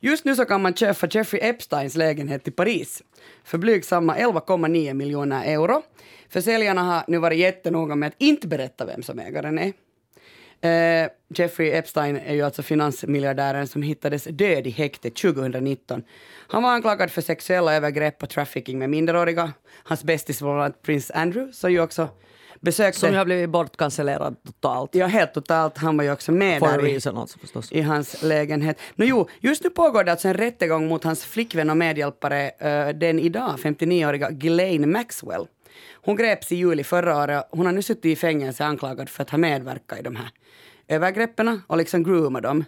Just nu så kan man köpa Jeffrey Epsteins lägenhet i Paris för blygsamma 11,9 miljoner euro. Försäljarna har nu varit jättenoga med att inte berätta vem som ägaren är. Uh, Jeffrey Epstein är ju alltså finansmiljardären som hittades död i häktet 2019. Han var anklagad för sexuella övergrepp och trafficking med minderåriga. Hans bästis var prins Andrew, som ju också besökte... Som har blivit bortcancellerad totalt. Ja, helt totalt. Han var ju också med For där i, alltså förstås. i hans lägenhet. No, jo, just nu pågår det alltså en rättegång mot hans flickvän och medhjälpare, uh, den idag 59-åriga Ghislaine Maxwell. Hon greps i juli förra året. Hon har nu suttit i fängelse anklagad för att ha medverkat i de här övergreppen och liksom grooma dem.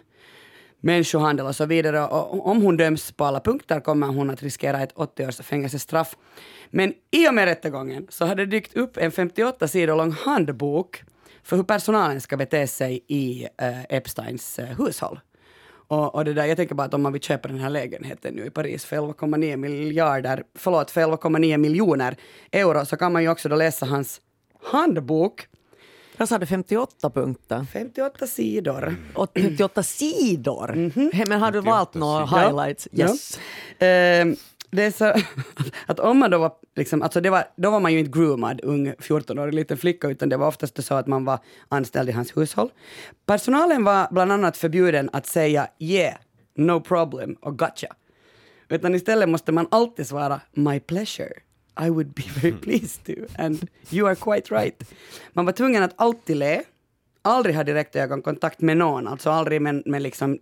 Människohandel och så vidare. Och om hon döms på alla punkter kommer hon att riskera ett 80 års fängelsestraff. Men i och med rättegången så har det dykt upp en 58 sidor lång handbok för hur personalen ska bete sig i äh, Epsteins äh, hushåll. Och, och det där, jag tänker bara att om man vill köpa den här lägenheten nu i Paris för 11,9 miljarder, förlåt, för 11,9 miljoner euro så kan man ju också då läsa hans handbok. Jag sa det 58 punkter. 58 sidor. Och 58 sidor! He- Men har du 58 valt några highlights? Ja. Yes. Ehm, det är så att om man då var, liksom, alltså det var, då var man ju inte groomad ung 14-årig liten flicka, utan det var oftast så att man var anställd i hans hushåll. Personalen var bland annat förbjuden att säga yeah, no problem och gotcha. Utan istället måste man alltid svara my pleasure. I would be very pleased to. And you are quite right. Man var tvungen att alltid le, aldrig ha direkt ögonkontakt med någon, alltså aldrig med, med liksom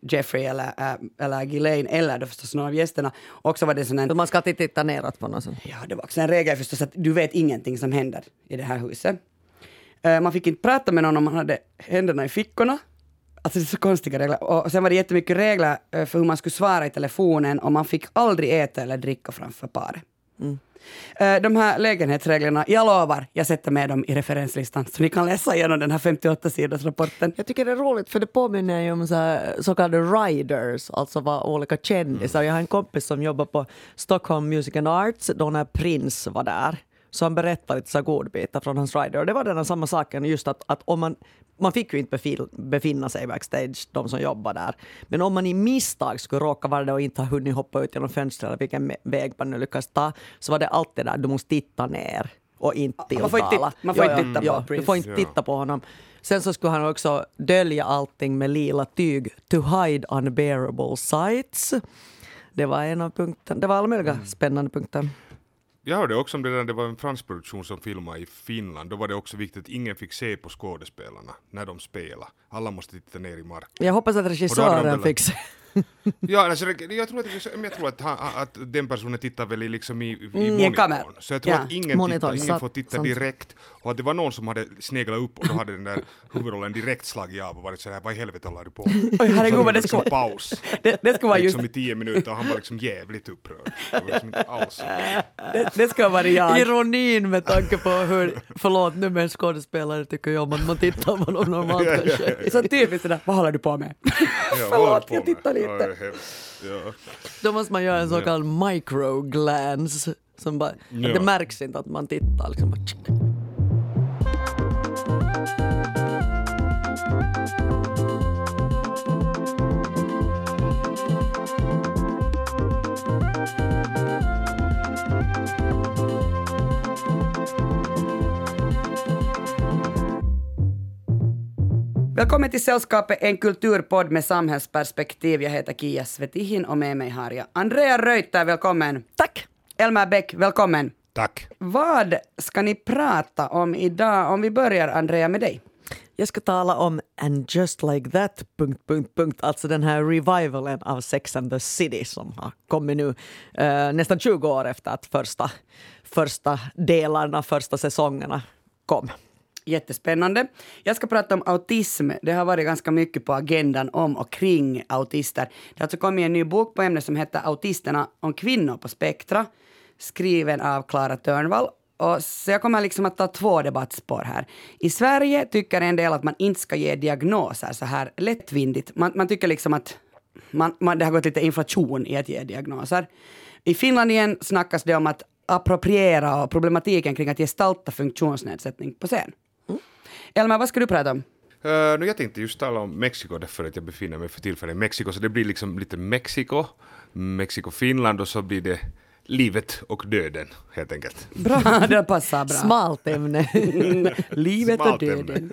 Jeffrey eller, äh, eller Ghislaine eller då förstås någon av gästerna. Och så var det sån en, man ska alltid titta neråt på någon. ja, det var också en regel förstås att du vet ingenting som händer i det här huset. Eh, man fick inte prata med någon om man hade händerna i fickorna. Alltså det är så konstiga regler. Och sen var det jättemycket regler eh, för hur man skulle svara i telefonen och man fick aldrig äta eller dricka framför paret. Eh, Eh, de här lägenhetsreglerna, jag lovar, jag sätter med dem i referenslistan så ni kan läsa igenom den här 58-sidors rapporten. Jag tycker det är roligt för det påminner ju om så, här, så kallade riders, alltså vad olika kändisar. Jag har en kompis som jobbar på Stockholm Music and Arts då när Prince var där. Så han berättade lite så godbitar från hans rider. Och det var den här samma saken, just att, att om man, man fick ju inte befinna sig backstage, de som jobbar där. Men om man i misstag skulle råka vara där och inte ha hunnit hoppa ut genom fönstret eller vilken väg man nu lyckas ta, så var det alltid där, du måste titta ner och inte tilltala. Man får inte titta- man får inte titta på ja, Prince. Du får inte titta på honom. Sen så skulle han också dölja allting med lila tyg. To hide unbearable sights. Det var en av punkterna. Det var alla möjliga Mm. spännande punkter. Jag hörde också om det där, det var en fransk produktion som filmade i Finland. Då var det också viktigt att ingen fick se på skådespelarna när de spelade. Alla måste titta ner i marken. Jag hoppas att regissören fick se. Ja, alltså, jag tror, att, jag tror att, han, att den personen tittar väl i, liksom i, i monitorn. kamera. Så jag tror Ja. att ingen, Monitorn, tittar, ingen får titta sant. direkt. Och att det var någon som hade sneglat upp och då hade den där huvudrollen direkt slagit av och varit sådär, vad i helvete håller du på med?" Oj, herregud, det liksom skulle- paus. Det, det skulle vara just, Liksom i tio minuter och han var liksom jävligt upprörd. Det var liksom inte alls. det, det skulle vara jag. Ironin med tanke på hur, förlåt nu men skådespelare tycker jag om att man tittar på dem normalt kanske. Så typiskt sådär, vad håller du på med? Förlåt, jag tittar lite. Hemskt. Ja. Då måste man göra en så kallad microglance. Som bara, Ja. det märks inte att man tittar. Liksom bara, Välkommen till Sällskapet, en kulturpodd med samhällsperspektiv. Jag heter Kia Svetihin och med mig har jag Andrea Reuter, välkommen. Tack! Elmer Bäck, välkommen. Tack. Vad ska ni prata om idag? Om vi börjar, Andrea, med dig. Jag ska tala om And just like that... Punkt, punkt, punkt. Alltså den här revivalen av Sex and the City som har kommit nu eh, nästan 20 år efter att första, första delarna, första säsongerna kom. Jättespännande. Jag ska prata om autism. Det har varit ganska mycket på agendan om och kring autister. Det har alltså kommit en ny bok på ämnet som heter Autisterna om kvinnor på spektra, skriven av Klara Törnvall. Och så jag kommer liksom att ta två debattspår här. I Sverige tycker en del att man inte ska ge diagnoser så här lättvindigt. Man, man tycker liksom att man, man, det har gått lite inflation i att ge diagnoser. I Finland igen snackas det om att appropriera och problematiken kring att gestalta funktionsnedsättning på scen. Elmer, vad ska du prata om? Uh, nu jag tänkte just tala om Mexiko därför att jag befinner mig för tillfället i Mexiko, så det blir liksom lite Mexiko, Mexiko-Finland och så blir det livet och döden helt enkelt. Bra, det passar bra. Smalt ämne. Livet och Smalt ämne. döden.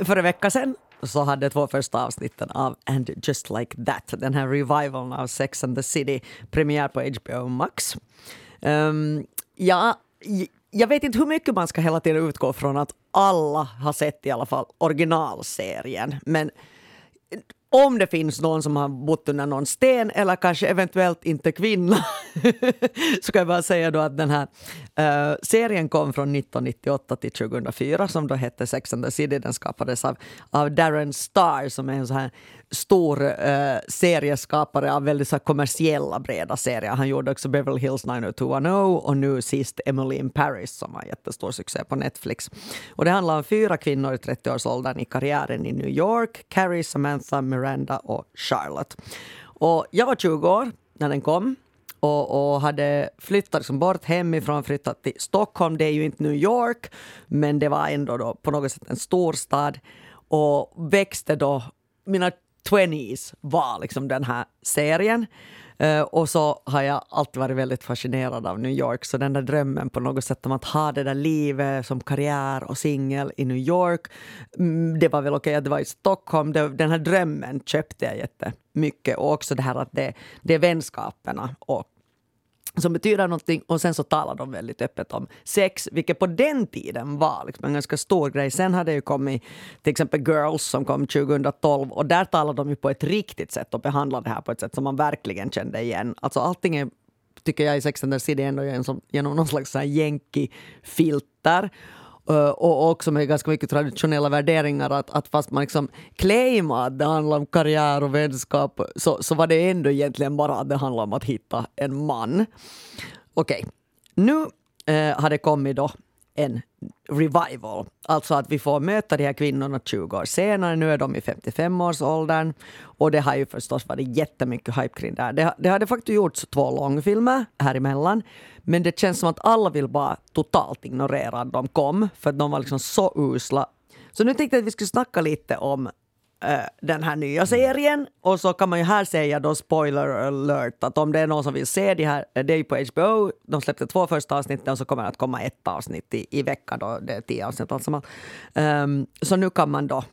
För en vecka sedan så hade två första avsnitten av And just like that, den här revivalen av Sex and the City, premiär på HBO Max. Um, ja, jag vet inte hur mycket man ska hela tiden utgå från att alla har sett i alla fall originalserien, men om det finns någon som har bott under någon sten eller kanske eventuellt inte kvinna så kan jag bara säga då att den här uh, serien kom från 1998 till 2004 som då hette Sex and the City. Den skapades av, av Darren Star som är en så här stor uh, serieskapare av väldigt så här kommersiella breda serier. Han gjorde också Beverly Hills 90210 och nu sist Emily in Paris som var en jättestor succé på Netflix. Och det handlar om fyra kvinnor i 30-årsåldern i karriären i New York. Carrie, Samantha, Miranda och Charlotte. Och jag var 20 år när den kom och, och hade flyttat liksom bort hemifrån, flyttat till Stockholm. Det är ju inte New York, men det var ändå då på något sätt en storstad. Och växte då, mina 20s var liksom den här serien. Eh, och så har jag alltid varit väldigt fascinerad av New York. Så den där drömmen på något sätt om att ha det där livet som karriär och singel i New York. mm, Det var väl okej att det var i Stockholm. Det, den här drömmen köpte jag jättemycket. Och också det här att det, det är vänskaperna och som betyder någonting och sen så talar de väldigt öppet om sex, vilket på den tiden var liksom en ganska stor grej. Sen hade ju kommit till exempel Girls som kom 2012 och där talade de ju på ett riktigt sätt och behandlade det här på ett sätt som man verkligen kände igen. Alltså allting är, tycker jag i Sex and the City ändå genom, genom någon slags jänki-filter. Eh, och också med ganska mycket traditionella värderingar att, att fast man liksom claimar att det handlar om karriär och vänskap så, så var det ändå egentligen bara att det handlar om att hitta en man. Okej, nu eh, har det kommit då en revival. Alltså att vi får möta de här kvinnorna 20 år senare. Nu är de i 55-årsåldern. Och det har ju förstås varit jättemycket hype kring det här. Det, det hade faktiskt gjorts två långfilmer här emellan. Men det känns som att alla vill bara totalt ignorera att de kom. För att de var liksom så usla. Så nu tänkte jag att vi skulle snacka lite om den här nya serien. Och så kan man ju här säga då spoiler alert att om det är någon som vill se det här, eh, det är ju på HBO, de släppte två första avsnitten och så kommer det att komma ett avsnitt i, i veckan då, det är tio avsnitt alltså. Um, så nu kan man då,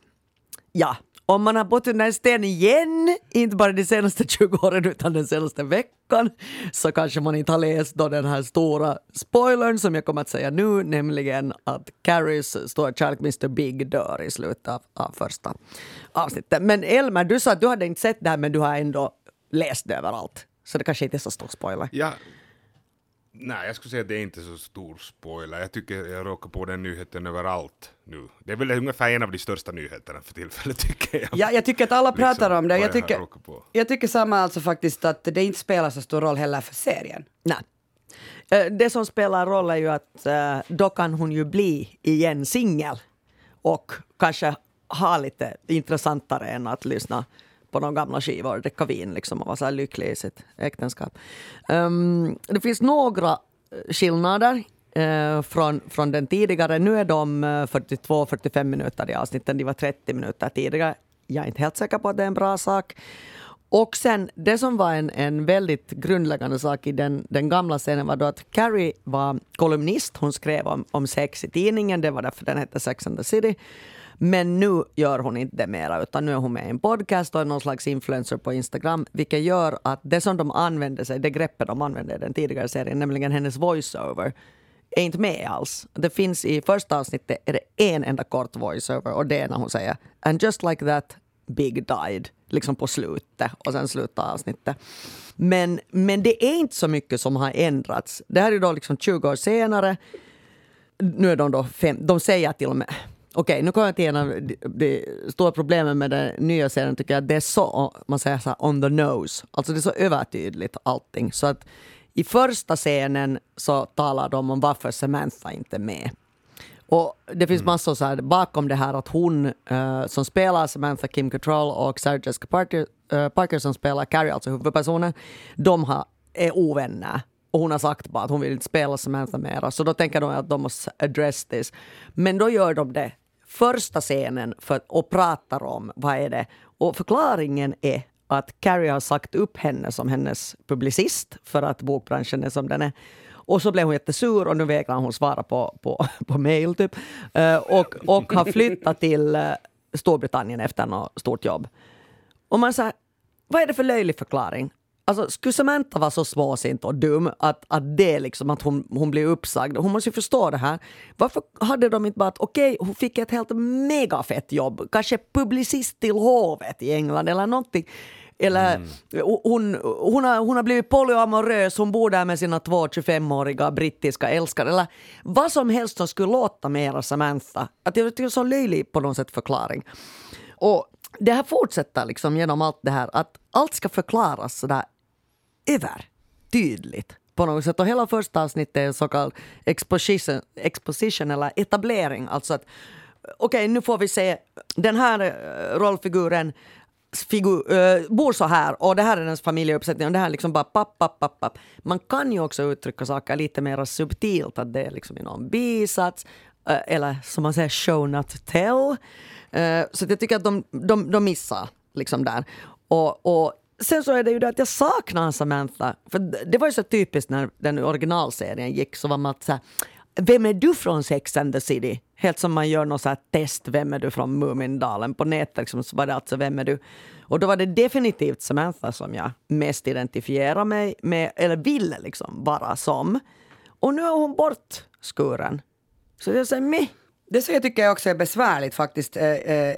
ja, om man har bott under en sten igen, inte bara de senaste 20 åren utan den senaste veckan, så kanske man inte har läst då den här stora spoilern som jag kommer att säga nu, nämligen att Carries stora kärlek Mr Big dör i slutet av, av första avsnittet. Men Elmer, du sa att du hade inte sett det här men du har ändå läst det överallt. Så det kanske inte är så stor spoiler. Ja, nej, jag skulle säga att det är inte så stor spoiler. Jag tycker jag råkar på den nyheten överallt nu. Det är väl ungefär en av de största nyheterna för tillfället tycker jag. Ja, jag tycker att alla Liksom, pratar om det. Jag jag tycker, jag tycker samma alltså faktiskt att det inte spelar så stor roll heller för serien. Nej. Eh, Det som spelar roll är ju att eh, då kan hon ju bli igen singel och kanske ha lite intressantare än att lyssna på de gamla skivor, dricka vin liksom och vara så här lycklig i sitt äktenskap. Um, det finns några eh, skillnader eh, från, från den tidigare. Nu är de eh, 42-45 minuter i avsnitten, de var 30 minuter tidigare. Jag är inte helt säker på att det är en bra sak. Och sen, det som var en, en väldigt grundläggande sak i den, den gamla scenen var då att Carrie var kolumnist. Hon skrev om, om sex i tidningen, det var därför den hette Sex and the City. Men nu gör hon inte det mera, utan nu är hon med i en podcast och är någon slags influencer på Instagram, vilket gör att det som de använder sig, det greppet de använde i den tidigare serien, nämligen hennes voiceover, är inte med alls. Det finns i första avsnittet är det en enda kort voiceover och det är när hon säger “And just like that, Big died” liksom på slutet och sen slutar avsnittet. Men, men det är inte så mycket som har ändrats. Det här är då liksom 20 år senare. Nu är de då fem, de säger till och med Okej, nu kommer jag till en av de, stora problemen med den nya serien tycker jag att det är så, man säger så här, on the nose. Alltså det är så övertydligt allting. Så att i första scenen så talar de om varför Samantha inte är med. Och det finns massor så här bakom det här att hon eh, som spelar Samantha Kim Cattrall och Sarah Jessica Parker, eh, Parker som spelar Carrie, alltså huvudpersonen, de har, är ovänner Och hon har sagt bara att hon vill inte spela Samantha mera. Så då tänker de att de måste address this. Men då gör de det första scenen för, och pratar om vad är det. Och förklaringen är att Carrie har sagt upp henne som hennes publicist för att bokbranschen är som den är. Och så blev hon jättesur och nu vägrar hon svara på, på, på mail typ. Uh, och, och har flyttat till uh, Storbritannien efter något stort jobb. Och man säger, vad är det för löjlig förklaring? Alltså, skulle Samantha vara så småsint och dum att, att det liksom att hon, hon blir uppsagd? Hon måste ju förstå det här. Varför hade de inte bara att okej, okay, hon fick ett helt megafett jobb, kanske publicist till hovet i England eller någonting. Eller mm. hon, hon, har, hon har blivit polyamorös, hon bor där med sina två 25-åriga brittiska älskare. Eller vad som helst som skulle låta mera Samantha. Att jag tycker det är så löjlig på något sätt förklaring. Och det här fortsätter liksom genom allt det här att allt ska förklaras sådär övertydligt på något sätt. Och hela första avsnittet är så kallad exposition, exposition eller etablering. Alltså att okej, okay, nu får vi se den här eh, rollfiguren figur, äh, eh, bor så här och det här är dens familjeuppsättning och det här är liksom bara papp, papp, papp, papp. Man kan ju också uttrycka saker lite mer subtilt, att det är liksom i någon bisats äh, eller som man säger show not tell. Äh, så jag tycker att de, de, de missar liksom där. Och, och sen så är det ju det att jag saknar Samantha. För det var ju så typiskt när den originalserien gick så var man så här, vem är du från Sex and the City? Helt som man gör något så test, vem är du från Mumindalen? På nätet liksom, så var det alltså, vem är du? Och då var det definitivt Samantha som jag mest identifierade mig med, eller ville liksom vara som. Och nu är hon bortskuren. Så jag säger meh. Det så jag tycker jag också är besvärligt faktiskt. Eh, eh,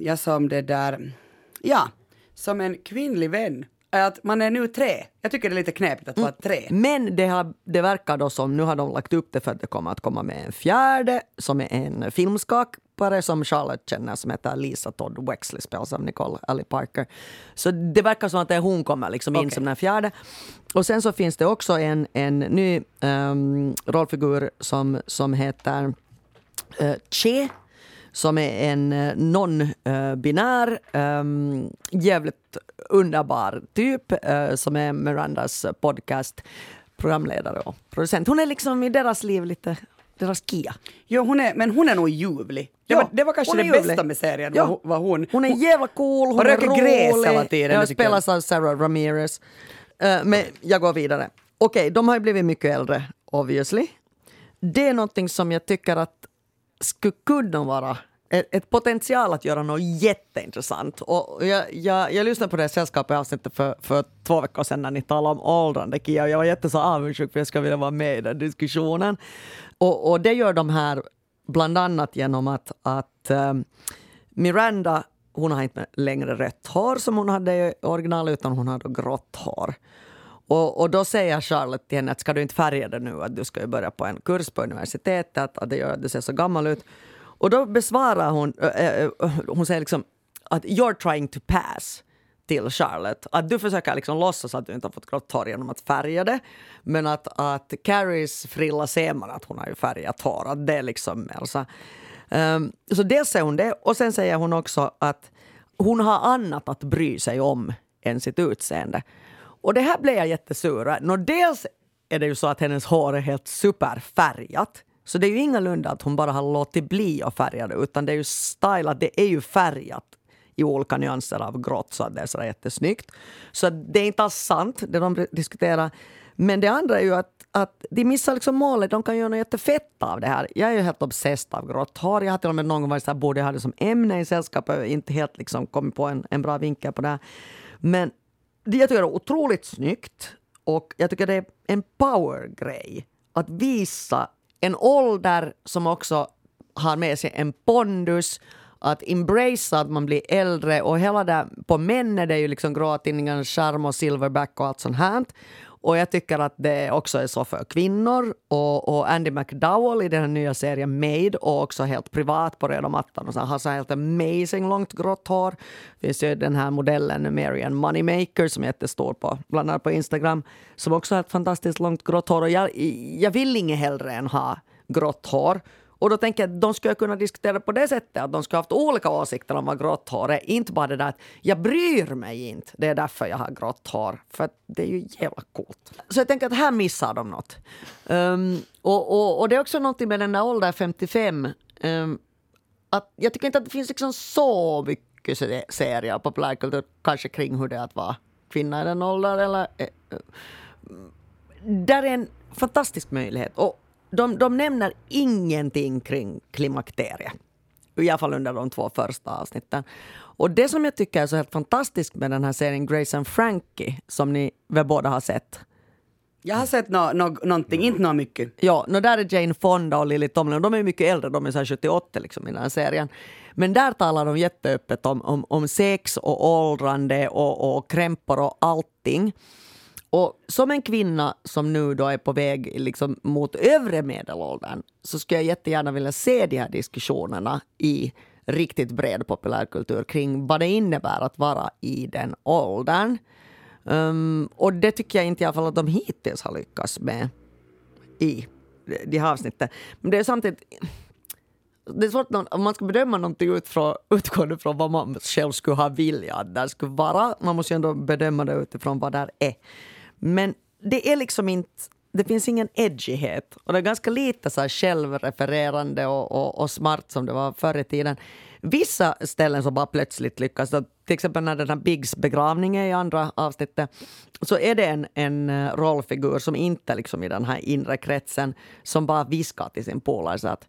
jag som det där, ja, som en kvinnlig vän att man är nu tre. Jag tycker det är lite knepigt att vara mm. tre. Men det, har, det verkar då som, nu har de lagt upp det för att det kommer att komma med en fjärde som är en filmskapare som Charlotte känner som heter Lisa Todd Wexley spelas av Nicole Ali Parker. Så det verkar som att det är hon kommer liksom in som den fjärde. Och sen så finns det också en, en ny um, rollfigur som, som heter uh, Che som är en eh, non-binär, um, jävligt underbar typ uh, som är Mirandas podcast programledare och producent. Hon är liksom i deras liv lite deras Kia. Jo, hon är, men hon är nog ljuvlig. Det, ja, var, det var kanske det ljuvlig. bästa med serien. Ja. Var, hon, hon är jävla cool, hon, hon är rolig. gräs hela tiden. Jag spelas av Sarah Ramirez. Uh, men jag går vidare. Okej, okay, de har ju blivit mycket äldre, obviously. Det är någonting som jag tycker att skulle kunna vara ett, potential att göra något jätteintressant. Och jag, jag, jag lyssnade på det sällskapet avsnittet för, för två veckor sedan när ni talade om åldrande Kia och jag var jätteså avundsjuk för jag skulle vilja vara med i den diskussionen. Och, och det gör de här bland annat genom att, att um, Miranda hon har inte längre rött hår som hon hade i original utan hon har då grått hår. Och, och då säger Charlotte till henne att ska du inte färga det nu, att du ska ju börja på en kurs på universitetet, att det gör att du ser så gammal ut. Och då besvarar hon, äh, hon säger liksom att you're trying to pass till Charlotte. Att du försöker liksom låtsas att du inte har fått grått hår genom att färga det. Men att, att Carries frilla ser man att hon har ju färgat hår. Att det är liksom Elsa. Um, så dels säger hon det och sen säger hon också att hon har annat att bry sig om än sitt utseende. Och det här blev jag jättesur. Nå, dels är det ju så att hennes hår är helt superfärgat. Så det är ju ingalunda att hon bara har låtit bli att färga det utan det är ju stylat, det är ju färgat i olika nyanser av grått så att det är sådär jättesnyggt. Så det är inte alls sant det de diskuterar. Men det andra är ju att, att de missar liksom målet. De kan göra något jättefett av det här. Jag är ju helt obsessed av grått hår. Jag har till och med någon gång varit så här, borde jag ha det som ämne i sällskapet. Inte helt liksom kommit på en, en bra vinkel på det här. Men jag tycker det är otroligt snyggt och jag tycker det är en power-grej att visa en ålder som också har med sig en pondus, att embracea att man blir äldre och hela det på män är det ju liksom gråtidningen, charm och silverback och allt sånt här. Och jag tycker att det också är så för kvinnor. Och, och Andy McDowell i den här nya serien Made och också helt privat på röda mattan och så har så helt amazing långt grått hår. Det finns ju den här modellen Marian Moneymaker som är jättestor på, bland annat på Instagram, som också har ett fantastiskt långt grått hår. Och jag, jag vill inget hellre än ha grått hår. Och då tänker jag att de skulle kunna diskutera på det sättet att de skulle haft olika åsikter om vad grått hår är. Inte bara det där att jag bryr mig inte, det är därför jag har grått hår. För det är ju jävla coolt. Så jag tänker att här missar de något. Um, och, och, och, det är också någonting med den där åldern 55. Um, att jag tycker inte att det finns liksom så mycket serier och populärkultur kanske kring hur det är att vara kvinna i den åldern. Eller, eh, eh mm, där är en fantastisk möjlighet. Och de, de nämner ingenting kring klimakteriet. I alla fall under de två första avsnitten. Och det som jag tycker är så helt fantastiskt med den här serien Grace and Frankie, som ni väl båda har sett. Jag har sett no, no, någonting, inte något mycket. Ja, no, där är Jane Fonda och Lily Tomlin. De är mycket äldre, de är så 78 liksom, i den här serien. Men där talar de jätteöppet om, om, om sex och åldrande och, och krämpor och allting. Och som en kvinna som nu då är på väg liksom mot övre medelåldern så skulle jag jättegärna vilja se de här diskussionerna i riktigt bred populärkultur kring vad det innebär att vara i den åldern. Um, och det tycker jag inte i alla fall att de hittills har lyckats med i de här avsnitten. Men det är samtidigt det är svårt om man ska bedöma någonting utifrån, utgående från vad man själv skulle ha vilja att det skulle vara. Man måste ju ändå bedöma det utifrån vad det är. Men det är liksom inte det finns ingen edgighet. Och det är ganska lite så här självrefererande och, och, och smart som det var förr i tiden. Vissa ställen som bara plötsligt lyckas, till exempel när den här Biggs begravning är i andra avsnittet, så är det en, en eh, rollfigur som inte liksom i den här inre kretsen som bara viskar till sin polare att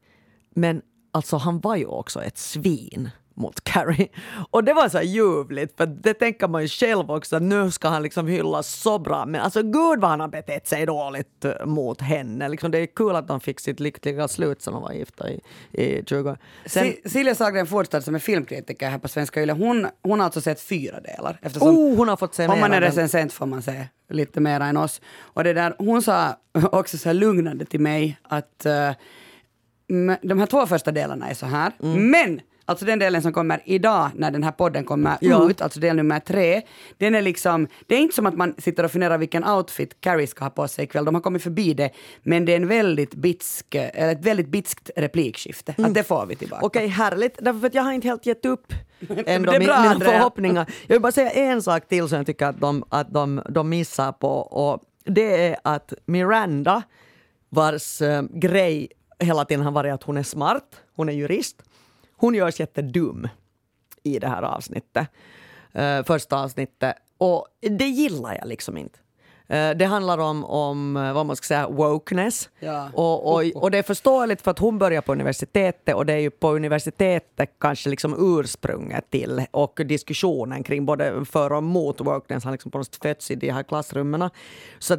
men alltså han var ju också ett svin mot Carrie. Och det var så ljuvligt, för det tänker man ju själv också, nu ska han liksom hyllas så bra. Men alltså gud vad han har betett sig dåligt eh, mot henne. Liksom, det är kul att de fick sitt lyckliga slut som de var gifta i, i 20 Sen, Silja Sagren Forstad som är filmkritiker här på Svenska Yle, hon, hon har alltså sett fyra delar. Eftersom, oh, hon har fått se Om man är recensent får man se lite mer än oss. Och det där, hon sa också så här lugnande till mig att uh, de här två första delarna är så här, mm. men Alltså den delen som kommer idag när den här podden kommer ja. ut, alltså del nummer tre, den är liksom, det är inte som att man sitter och funderar vilken outfit Carrie ska ha på sig ikväll, de har kommit förbi det, men det är en väldigt bitsk, ett väldigt bitskt replikskifte, mm. att det får vi tillbaka. Okej, okay, härligt, därför att jag har inte helt gett upp ändå min, bra, mina förhoppningar. Jag vill bara säga en sak till som jag tycker att de, att de, de missar på, och det är att Miranda, vars äh, grej hela tiden har varit att hon är smart, hon är jurist, hon görs jättedum i det här avsnittet. Uh, första avsnittet. Och det gillar jag liksom inte. Uh, det handlar om, om uh, vad man ska säga, wokeness. Ja. Och, och, och det är förståeligt för att hon börjar på universitetet och det är ju på universitetet kanske liksom ursprunget till och diskussionen kring både för och mot wokeness har liksom på något sätt fötts i de här klassrummen. Så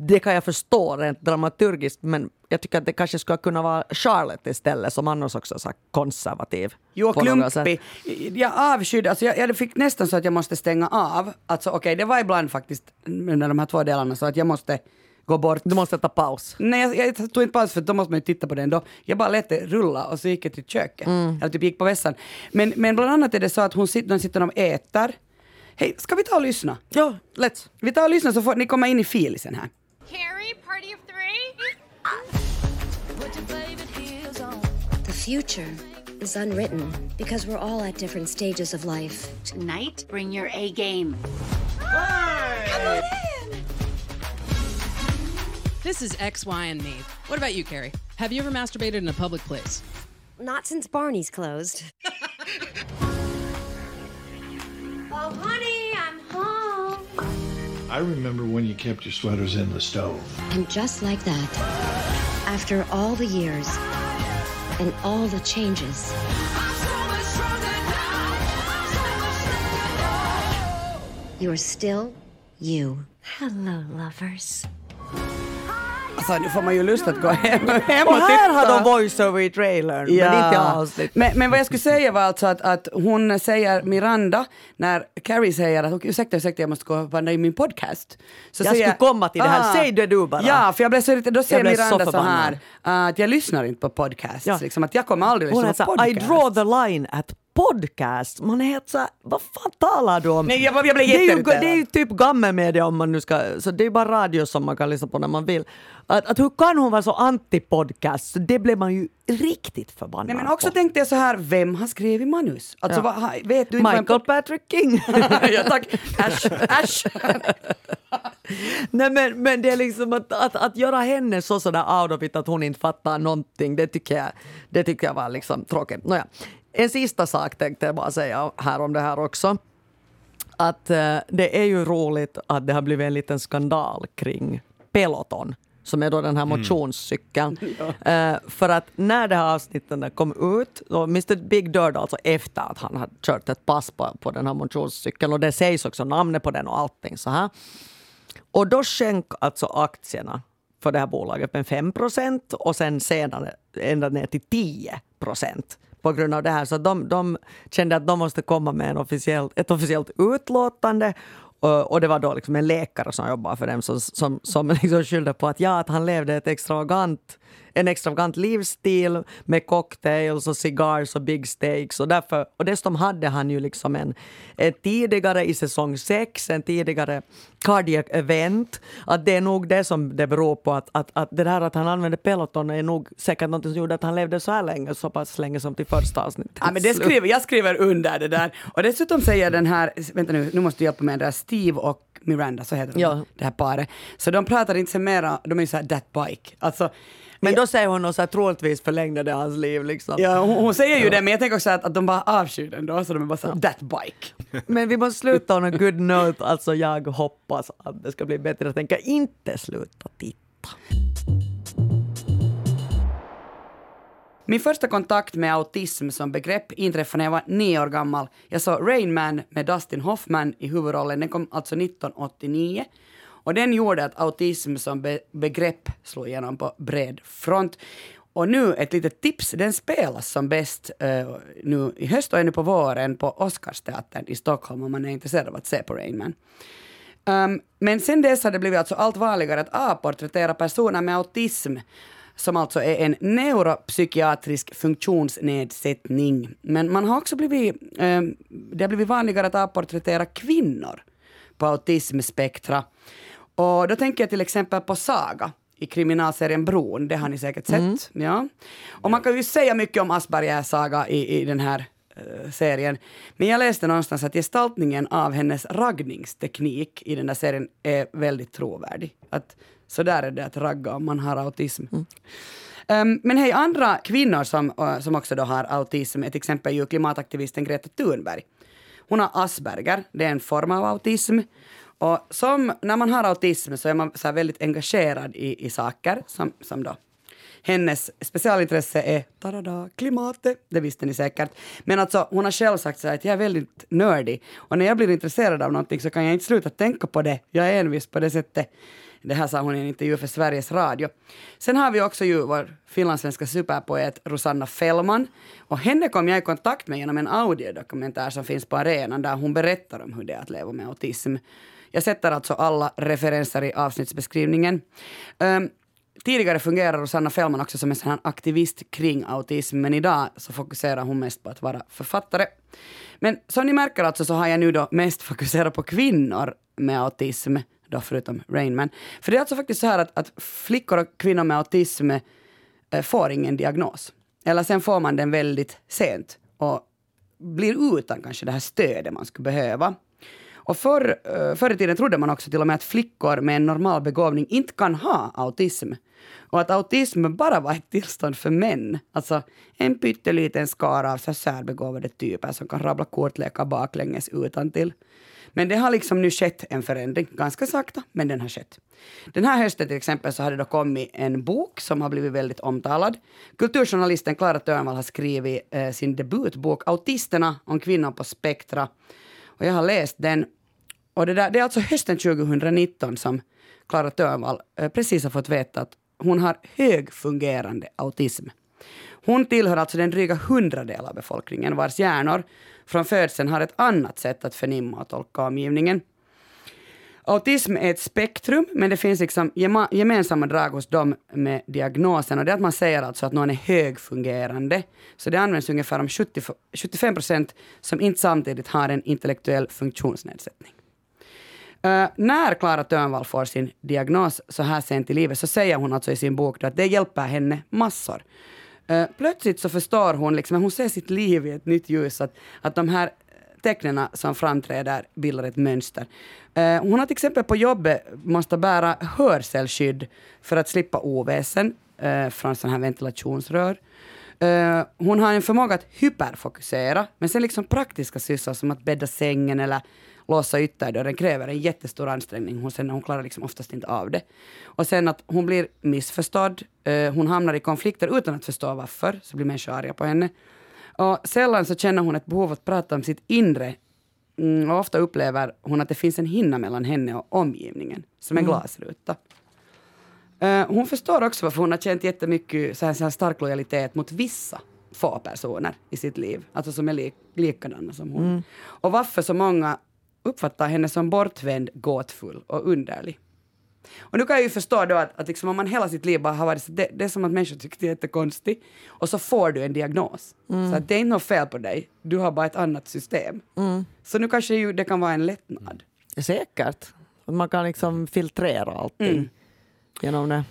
det kan jag förstå rent dramaturgiskt men jag tycker att det kanske skulle kunna vara Charlotte istället som annars också är konservativ. Jo, klumpig. Jag avskydde, alltså jag, jag fick nästan så att jag måste stänga av. Alltså okej, okay, det var ibland faktiskt under de här två delarna så att jag måste gå bort. Du måste ta paus. Nej, jag, jag tog inte paus för då måste man ju titta på den. Då, jag bara lät det rulla och så gick jag till köket. Mm. Eller typ gick på vässan. Men, men bland annat är det så att hon sitter, de sitter och äter. Hej, ska vi ta och lyssna? Ja, let's. Vi tar och lyssnar så får ni komma in i filisen här. Carrie, future is unwritten because we're all at different stages of life. Tonight, bring your A game. Hey! This is X, Y, and me. What about you, Carrie? Have you ever masturbated in a public place? Not since Barney's closed. oh, honey, I'm home. I remember when you kept your sweaters in the stove. And just like that, after all the years, and all the changes. You're still you. Hello, lovers. Alltså nu får man ju lust att gå hem, hem och, och här har de voiceover i trailern, ja. men inte avsnitt. Men, men vad jag skulle säga var alltså att, att hon säger Miranda, när Carrie säger att ursäkta, ursäkta, jag måste gå och vandra i min podcast. Så jag skulle komma till det här, ah, säg det du bara. Ja, för jag blev så irriterad, då säger Miranda så, så här, att jag lyssnar inte på podcasts, ja. liksom, att jag kommer aldrig lyssna på podcasts. I draw the line at podcast. Man är helt så här, vad fan talar du om? Nej, jag, jag blev det, är ju, det är ju typ gammelmedia om man nu ska, så det är ju bara radio som man kan lyssna på när man vill. Att, att hur kan hon vara så anti-podcast? Det blev man ju riktigt förbannad Nej, men också på. tänkte jag så här, vem har skrivit manus? Alltså, Ja. vad, vet du inte Michael pod- Patrick King. ja, tack. Äsch, äsch. Nej men, men det är liksom att, att, att göra henne så sådär out of it att hon inte fattar någonting, det tycker jag, det tycker jag var liksom tråkigt. Nåja. En sista sak tänkte jag bara säga här om det här också. Att eh, det är ju roligt att det har blivit en liten skandal kring Peloton som är då den här motionscykeln. Eh, för att när det här avsnitten där kom ut, då Mr Big Bird alltså efter att han hade kört ett pass på, på den här motionscykeln och det sägs också namnet på den och allting så här. Och då sjönk alltså aktierna för det här bolaget med 5 procent och sen senare ända ner till 10 procent på grund av det här. Så de, de kände att de måste komma med en officiell, ett officiellt utlåtande och, det var då liksom en läkare som jobbade för dem som, som, som liksom skyllde på att, ja, att han levde ett extravagant en extravagant livsstil med cocktails och cigars och big steaks. Och, därför, och dessutom hade han ju liksom en, en tidigare i säsong 6, en tidigare cardiac event. Att det är nog det som det beror på. Att, att, att det där att han använde Peloton är nog säkert något som gjorde att han levde så här länge, så pass länge som till första avsnittet. Ja, men det skriver, jag skriver under det där. Och dessutom säger den här, vänta nu, nu måste du hjälpa mig, där Steve och Miranda, så heter de, Ja. det här paret. Så de pratar inte så mera, de är ju såhär that bike. Alltså, Men då säger hon något så här, troligtvis förlängde hans liv. Liksom. ja, hon, hon säger ju det, men jag tänker också att, att de bara avskyr den då, så de är bara såhär that bike. Men vi måste sluta on a good note. Alltså jag hoppas att det ska bli bättre. Jag tänker inte sluta titta. Min första kontakt med autism som begrepp inträffade när jag var nio år gammal. Jag såg Rain Man med Dustin Hoffman i huvudrollen. Den kom alltså 1989. Och den gjorde att autism som be- begrepp slog igenom på bred front. Och nu ett litet tips, den spelas som bäst uh, nu i höst och ännu på våren på Oscarsteatern i Stockholm om man är intresserad av att se på Rain Man. Um, men sen dess har det blivit alltså allt vanligare att avporträttera personer med autism som alltså är en neuropsykiatrisk funktionsnedsättning. Men man har också blivit, um, det har blivit vanligare att avporträttera kvinnor på autismspektra. Och då tänker jag till exempel på Saga i kriminalserien Bron, det har ni säkert sett. Ja. Och man kan ju säga mycket om Aspergers saga i, i den här eh, serien. Men jag läste någonstans att gestaltningen av hennes raggningsteknik i den där serien är väldigt trovärdig. Att så där är det att ragga om man har autism. Um, men hej, andra kvinnor som, uh, som också då har autism är till exempel ju klimataktivisten Greta Thunberg. Hon har Asperger, det är en form av autism. Och som, när man har autism så är man så här väldigt engagerad i, i saker som, som då hennes specialintresse är tarada, klimatet, det visste ni säkert. Men alltså, hon har själv sagt så här att jag är väldigt nördig och när jag blir intresserad av någonting så kan jag inte sluta tänka på det. Jag är envis på det sättet. Det här sa hon i en intervju för Sveriges Radio. Sen har vi också ju vår finlandssvenska superpoet Rosanna Fellman. Och henne kom jag i kontakt med genom en audiodokumentär som finns på arenan där hon berättar om hur det är att leva med autism. Jag sätter alltså alla referenser i avsnittsbeskrivningen. Um, Tidigare fungerar Rosanna Fellman också som en sån här aktivist kring autism, men idag så fokuserar hon mest på att vara författare. Men som ni märker alltså så har jag nu då mest fokuserat på kvinnor med autism, då förutom Rainman. För det är alltså faktiskt så här att, att flickor och kvinnor med autism eh, får ingen diagnos. Eller sen får man den väldigt sent och blir utan kanske det här stödet man skulle behöva. Och förr, eh, förr i tiden trodde man också till och med att flickor med en normal begåvning inte kan ha autism. Och att autism bara var ett tillstånd för män. Alltså en pytteliten skara av så särbegåvade typer som kan rabbla kortlekar baklänges utan till. Men det har liksom nu skett en förändring, ganska sakta, men den har skett. Den här hösten till exempel så har det då kommit en bok som har blivit väldigt omtalad. Kulturjournalisten Klara Törnvall har skrivit eh, sin debutbok Autisterna om kvinnor på spektra. Och jag har läst den. Och det, där, det är alltså hösten 2019 som Klara Törnvall eh, precis har fått veta att hon har högfungerande autism. Hon tillhör alltså den dryga hundradel av befolkningen vars hjärnor från födseln har ett annat sätt att förnimma och tolka omgivningen. Autism är ett spektrum, men det finns liksom gema- gemensamma drag hos dem med diagnosen. Och det är att man säger alltså att någon är högfungerande. Så det används ungefär om 70, 75 procent som inte samtidigt har en intellektuell funktionsnedsättning. Uh, när Klara Törnvall får sin diagnos så här sent i livet så säger hon alltså i sin bok då att det hjälper henne massor. Uh, plötsligt så förstår hon, liksom, hon ser sitt liv i ett nytt ljus, att, att de här tecknen som framträder bildar ett mönster. Uh, hon har till exempel på jobbet måste bära hörselskydd för att slippa oväsen uh, från sådana här ventilationsrör. Uh, hon har en förmåga att hyperfokusera, men sen liksom praktiska sysslor som att bädda sängen eller låsa ytterdörren kräver en jättestor ansträngning hos henne. Hon klarar liksom oftast inte av det. Och sen att hon blir missförstådd. Uh, hon hamnar i konflikter utan att förstå varför, så blir människor arga på henne. Och sällan så känner hon ett behov att prata om sitt inre. Mm, och ofta upplever hon att det finns en hinna mellan henne och omgivningen, som en glasruta. Uh, hon förstår också varför hon har känt jättemycket så här, så här stark lojalitet mot vissa få personer i sitt liv, alltså som är li likadana som hon. Och varför så många uppfattar henne som bortvänd, gåtfull och underlig. Och nu kan jag ju förstå då att, att liksom om man hela sitt liv bara har varit det, det är som att människor tycker det är jättekonstigt och så får du en diagnos. Så att det är inte något fel på dig, du har bara ett annat system. Så nu kanske ju det kan vara en lättnad. Säkert. Att man kan liksom filtrera allting genom det.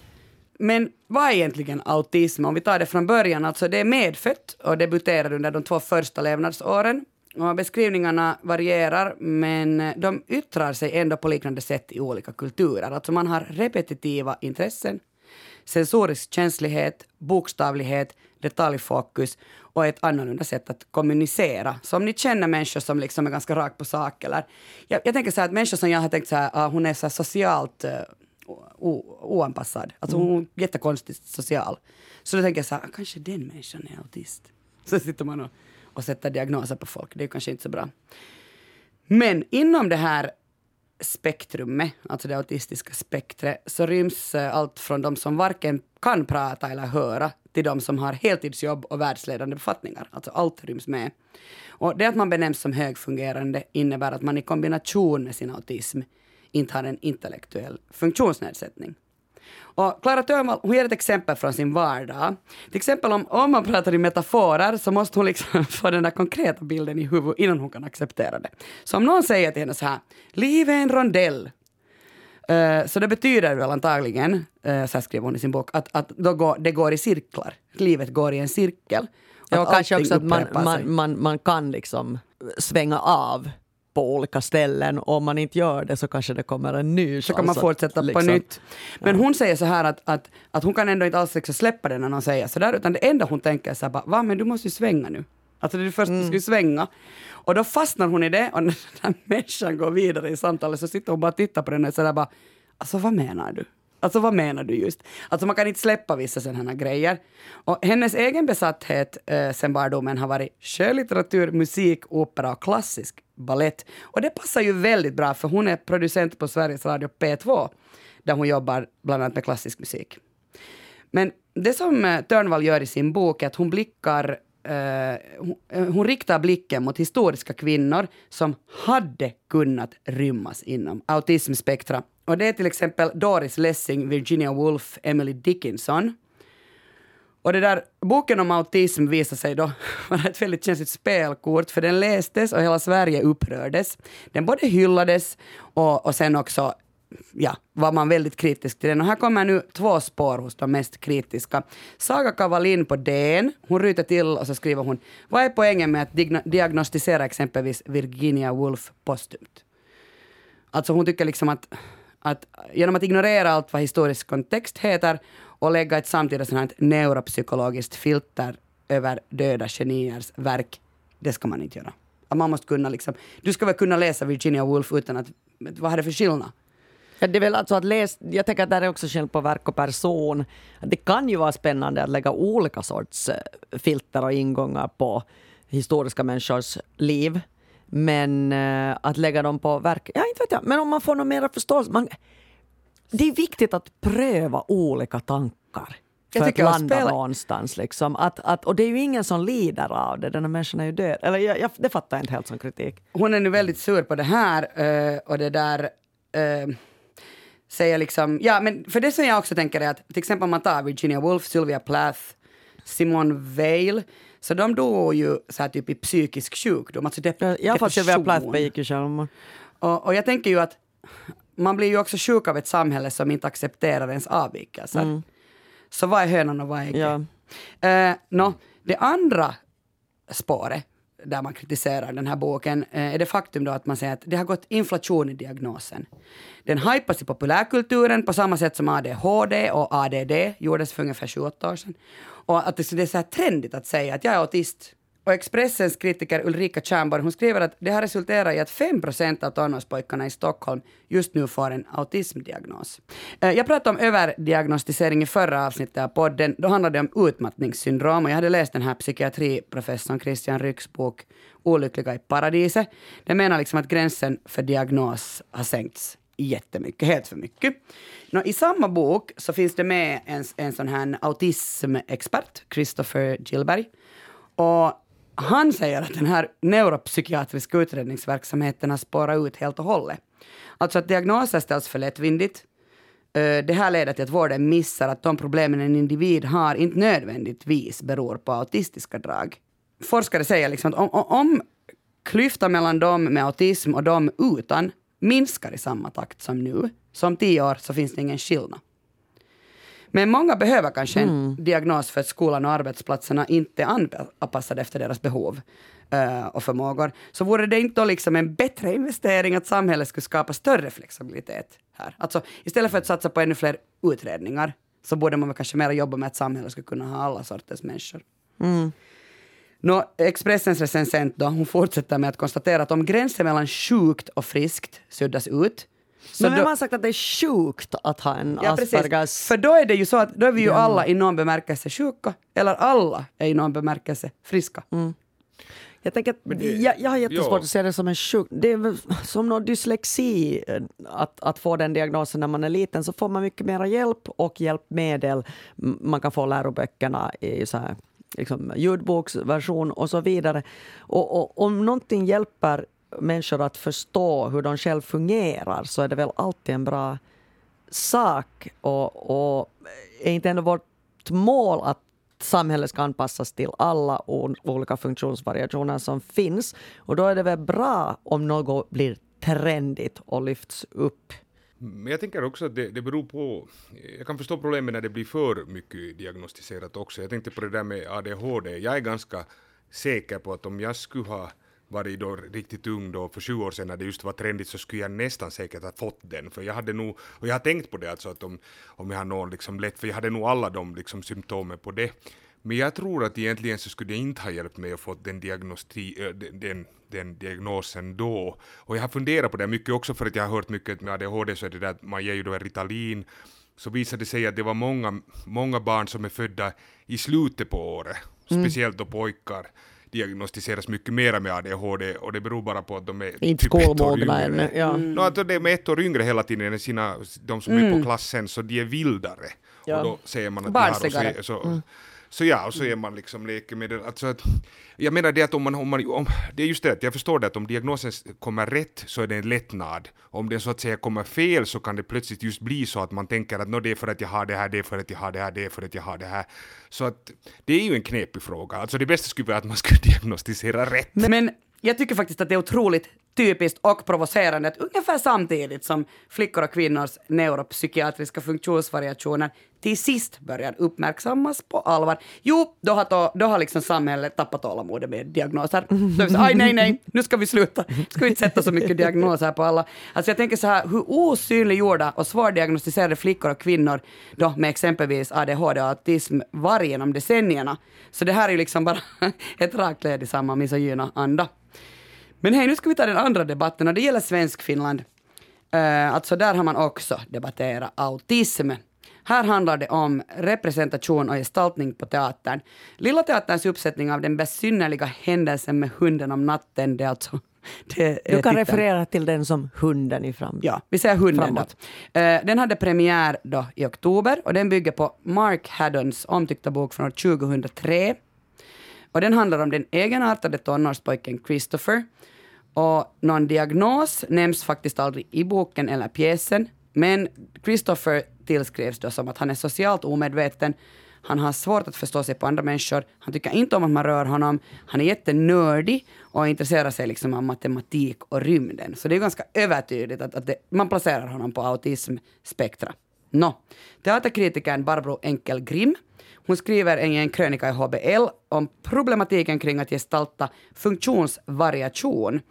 Men vad är egentligen autism? Om vi tar det från början, alltså det är medfött och debuterar under de två första levnadsåren. Och beskrivningarna varierar, men de yttrar sig ändå på liknande sätt i olika kulturer. Alltså man har repetitiva intressen, sensorisk känslighet, bokstavlighet, detaljfokus och ett annorlunda sätt att kommunicera. Så om ni känner människor som liksom är ganska rakt på sak eller... Jag, jag tänker så här att människor som jag har tänkt så här, ah, hon är så här socialt uh, oanpassad. Alltså hon är jättekonstigt social. Så då tänker jag så här, ah, kanske den människan är autist. Så sitter man och, och sätta diagnoser på folk. Det är kanske inte så bra. Men inom det här spektrumet, alltså det autistiska spektret, så ryms eh, allt från de som varken kan prata eller höra till de som har heltidsjobb och världsledande befattningar. Alltså allt ryms med. Och det att man benämns som högfungerande innebär att man i kombination med sin autism inte har en intellektuell funktionsnedsättning. Och Klara Törnvall hon ger ett exempel från sin vardag. Till exempel om, om man pratar i metaforer så måste hon liksom få den där konkreta bilden i huvudet innan hon kan acceptera det. Så om någon säger till henne så här, livet är en rondell. Eh, så det betyder väl antagligen, uh, så här skriver hon i sin bok, att, att då går, det går i cirklar. Livet går i en cirkel. Ja, och kanske också att man, man, man, man kan liksom svänga av på olika ställen. Om man inte gör det så kanske det kommer en ny så kan man att fortsätta liksom- på nytt. Men hon säger så här att, att, att hon kan ändå inte alls liksom släppa det när någon säger så där, utan det enda hon tänker är så här bara, va men du måste ju svänga nu. Alltså det är först Mm. du ska ju svänga. Och då fastnar hon i det och när den här människan går vidare i samtalet så sitter hon bara och tittar på den och sådär bara, alltså vad menar du? Alltså vad menar du just? Alltså man kan inte släppa vissa sådana grejer. Och hennes egen besatthet eh, sen barndomen har varit skönlitteratur, musik, opera och klassisk ballett. Och det passar ju väldigt bra för hon är producent på Sveriges Radio P2 där hon jobbar bland annat med klassisk musik. Men det som eh, Törnvall gör i sin bok är att hon blickar Eh, hon, eh, hon riktar blicken mot historiska kvinnor som hade kunnat rymmas inom autismspektra. Och det är till exempel Doris Lessing, Virginia Woolf, Emily Dickinson. Och det där, boken om autism visade sig då vara ett väldigt känsligt spelkort för den lästes och hela Sverige upprördes. Den både hyllades och, och sen också ja, var man väldigt kritisk till den. Och här kommer nu två spår hos de mest kritiska. Saga Kavalin på DN, hon ryter till och så skriver hon Vad är poängen med att diagnostisera exempelvis Virginia Woolf postumt? Alltså hon tycker liksom att, att genom att ignorera allt vad historisk kontext heter och lägga ett samtida sånt här neuropsykologiskt filter över döda geniers verk, det ska man inte göra. Att man måste kunna liksom, du ska väl kunna läsa Virginia Woolf utan att, vad är det för skillnad? Ja, det är väl alltså att läs, jag tänker att det här är också skillnad på verk och person. Det kan ju vara spännande att lägga olika sorts eh, filter och ingångar på historiska människors liv. Men eh, att lägga dem på verk, ja inte vet jag, men om man får någon mera förståelse. Man, det är viktigt att pröva olika tankar. Jag För tycker att landa spela- någonstans. Liksom. Att, att, och det är ju ingen som lider av det, den här människan är ju död. Eller jag, jag, det fattar jag inte helt som kritik. hon är nu väldigt sur på det här eh, och det där säga liksom, ja men för det som jag också tänker är att till exempel om man tar Virginia Woolf, Sylvia Plath, Simone Weil, så de dog ju så här typ i psykisk sjukdom, alltså dep- Ja, I alla fall Sylvia Plath depression. begick ju självmord. Och, och jag tänker ju att man blir ju också sjuk av ett samhälle som inte accepterar ens avvikelser. Så vad är hönan och vad är ägget? Ja. Eh, nå, det andra spåret där man kritiserar den här boken eh, är det faktum då att man säger att det har gått inflation i diagnosen. Den hypas i populärkulturen på samma sätt som ADHD och ADD gjordes för ungefär 28 år sedan. Och att det det är så här trendigt att säga att jag är autist. Och Expressens kritiker Ulrika Tjernborg hon skriver att det har resulterat i att 5 procent av tonårspojkarna i Stockholm just nu får en autismdiagnos. Eh, jag pratade om överdiagnostisering i förra avsnittet av podden. Då handlade det om utmattningssyndrom och jag hade läst den här psykiatriprofessorn Christian Rycks bok Olyckliga i paradiset. Den menar liksom att gränsen för diagnos har sänkts jättemycket, helt för mycket. Nå, I samma bok så finns det med en, en sån här autismexpert, Christopher Gillberg. Och han säger att den här neuropsykiatriska utredningsverksamheten har spårat ut helt och hållet. Alltså att diagnoser ställs för lättvindigt. Eh, det här leder till att vården missar att de problemen en individ har inte nödvändigtvis beror på autistiska drag. Forskare säger liksom att om, om, klyftan mellan dem med autism och de utan minskar i samma takt som nu, som tio år så finns det ingen skillnad. Men många behöver kanske en diagnos för att skolan och arbetsplatserna inte är anpassade efter deras behov eh, och förmågor. Så vore det inte då liksom en bättre investering att samhället skulle skapa större flexibilitet här? Alltså istället för att satsa på ännu fler utredningar så borde man väl kanske mer jobba med att samhället skulle kunna ha alla sorters människor. Nå, Expressens recensent då, hon fortsätter med att konstatera att om gränsen mellan sjukt och friskt suddas ut så Men vem då- har sagt att det är sjukt att ha en Ja, precis. Aspergers? För då är det ju så att då är vi ju alla i någon bemärkelse sjuka, eller alla är i någon bemärkelse friska. Jag tänker att det- jag, jag har jättesvårt ja. att se det som en sjuk... Det är som någon dyslexi, eh, att, att få den diagnosen när man är liten, så får man mycket mer hjälp och hjälpmedel. Man kan få läroböckerna i så här, liksom, ljudboksversion och så vidare. Och, och om någonting hjälper människor att förstå hur de själv fungerar så är det väl alltid en bra sak. Och, och är inte ändå vårt mål att samhället ska anpassas till alla olika funktionsvariationer som finns. Och då är det väl bra om något blir trendigt och lyfts upp. Men jag tänker också att det, det beror på, jag kan förstå problemet när det blir för mycket diagnostiserat också. Jag tänkte på det där med ADHD. Jag är ganska säker på att om jag skulle ha varit då riktigt ung då för 20 år sedan när det just var trendigt så skulle jag nästan säkert ha fått den. För jag hade nog, och jag har tänkt på det alltså att om, om jag har någon liksom lätt, för jag hade nog alla de liksom symptomen på det. Men jag tror att egentligen så skulle det inte ha hjälpt mig att få den, diagnosti, den, den, den diagnosen då. Och jag har funderat på det mycket också för att jag har hört mycket med ADHD så är det där att man ger ju då en Ritalin så visade det sig att det var många, många barn som är födda i slutet på året, speciellt då pojkar diagnostiseras mycket mera med ADHD och det beror bara på att de är Inte typ ett år skolmogna yngre. ännu. Ja. No, att de är ett år yngre hela tiden än sina, de som är på klassen, så de är vildare. Ja. Och då säger man att de har, och Barnsligare. så, så, så ja, och så är man liksom läkemedel. Alltså att, jag menar det att om man, om man om, det är just det att jag förstår det att om diagnosen kommer rätt så är det en lättnad. Om den så att säga kommer fel så kan det plötsligt just bli så att man tänker att det är för att jag har det här, det är för att jag har det här, det är för att jag har det här. Så att det är ju en knepig fråga. Alltså det bästa skulle vara att man skulle diagnostisera rätt. Men jag tycker faktiskt att det är otroligt typiskt och provocerande att ungefär samtidigt som flickor och kvinnors neuropsykiatriska funktionsvariationer till sist börjar uppmärksammas på allvar. Jo, då har, to, då har liksom samhället tappat tålamodet med diagnoser. Då är vi så, Aj, nej, nej, nu ska vi sluta. Ska vi inte sätta så mycket diagnoser på alla. Alltså jag tänker så här, hur osynliggjorda och svårdiagnostiserade flickor och kvinnor då med exempelvis ADHD och autism var genom decennierna. Så det här är ju liksom bara ett rakt led i samma misogyna anda. Men hej, nu ska vi ta den andra debatten och det gäller Svenskfinland. Uh, alltså där har man också debatterat autism. Här handlar det om representation och gestaltning på teatern. Lilla Teaterns uppsättning av den besynnerliga händelsen med hunden om natten, det är alltså... Du kan titeln. referera till den som hunden i fram. Ja, vi säger hunden Framåt. då. Eh, den hade premiär då i oktober och den bygger på Mark Haddons omtyckta bok från år 2003. Och den handlar om den egenartade tonårspojken Christopher. Och någon diagnos nämns faktiskt aldrig i boken eller pjäsen. Men Christopher tillskrivs då som att han är socialt omedveten. Han har svårt att förstå sig på andra människor. Han tycker inte om att man rör honom. Han är jättenördig och intresserar sig liksom av matematik och rymden. Så det är ganska övertydligt att, att det, man placerar honom på autismspektra. Nå, teaterkritikern Barbro Enkel-Grimm hon skriver i en krönika i HBL om problematiken kring att gestalta funktionsvariation.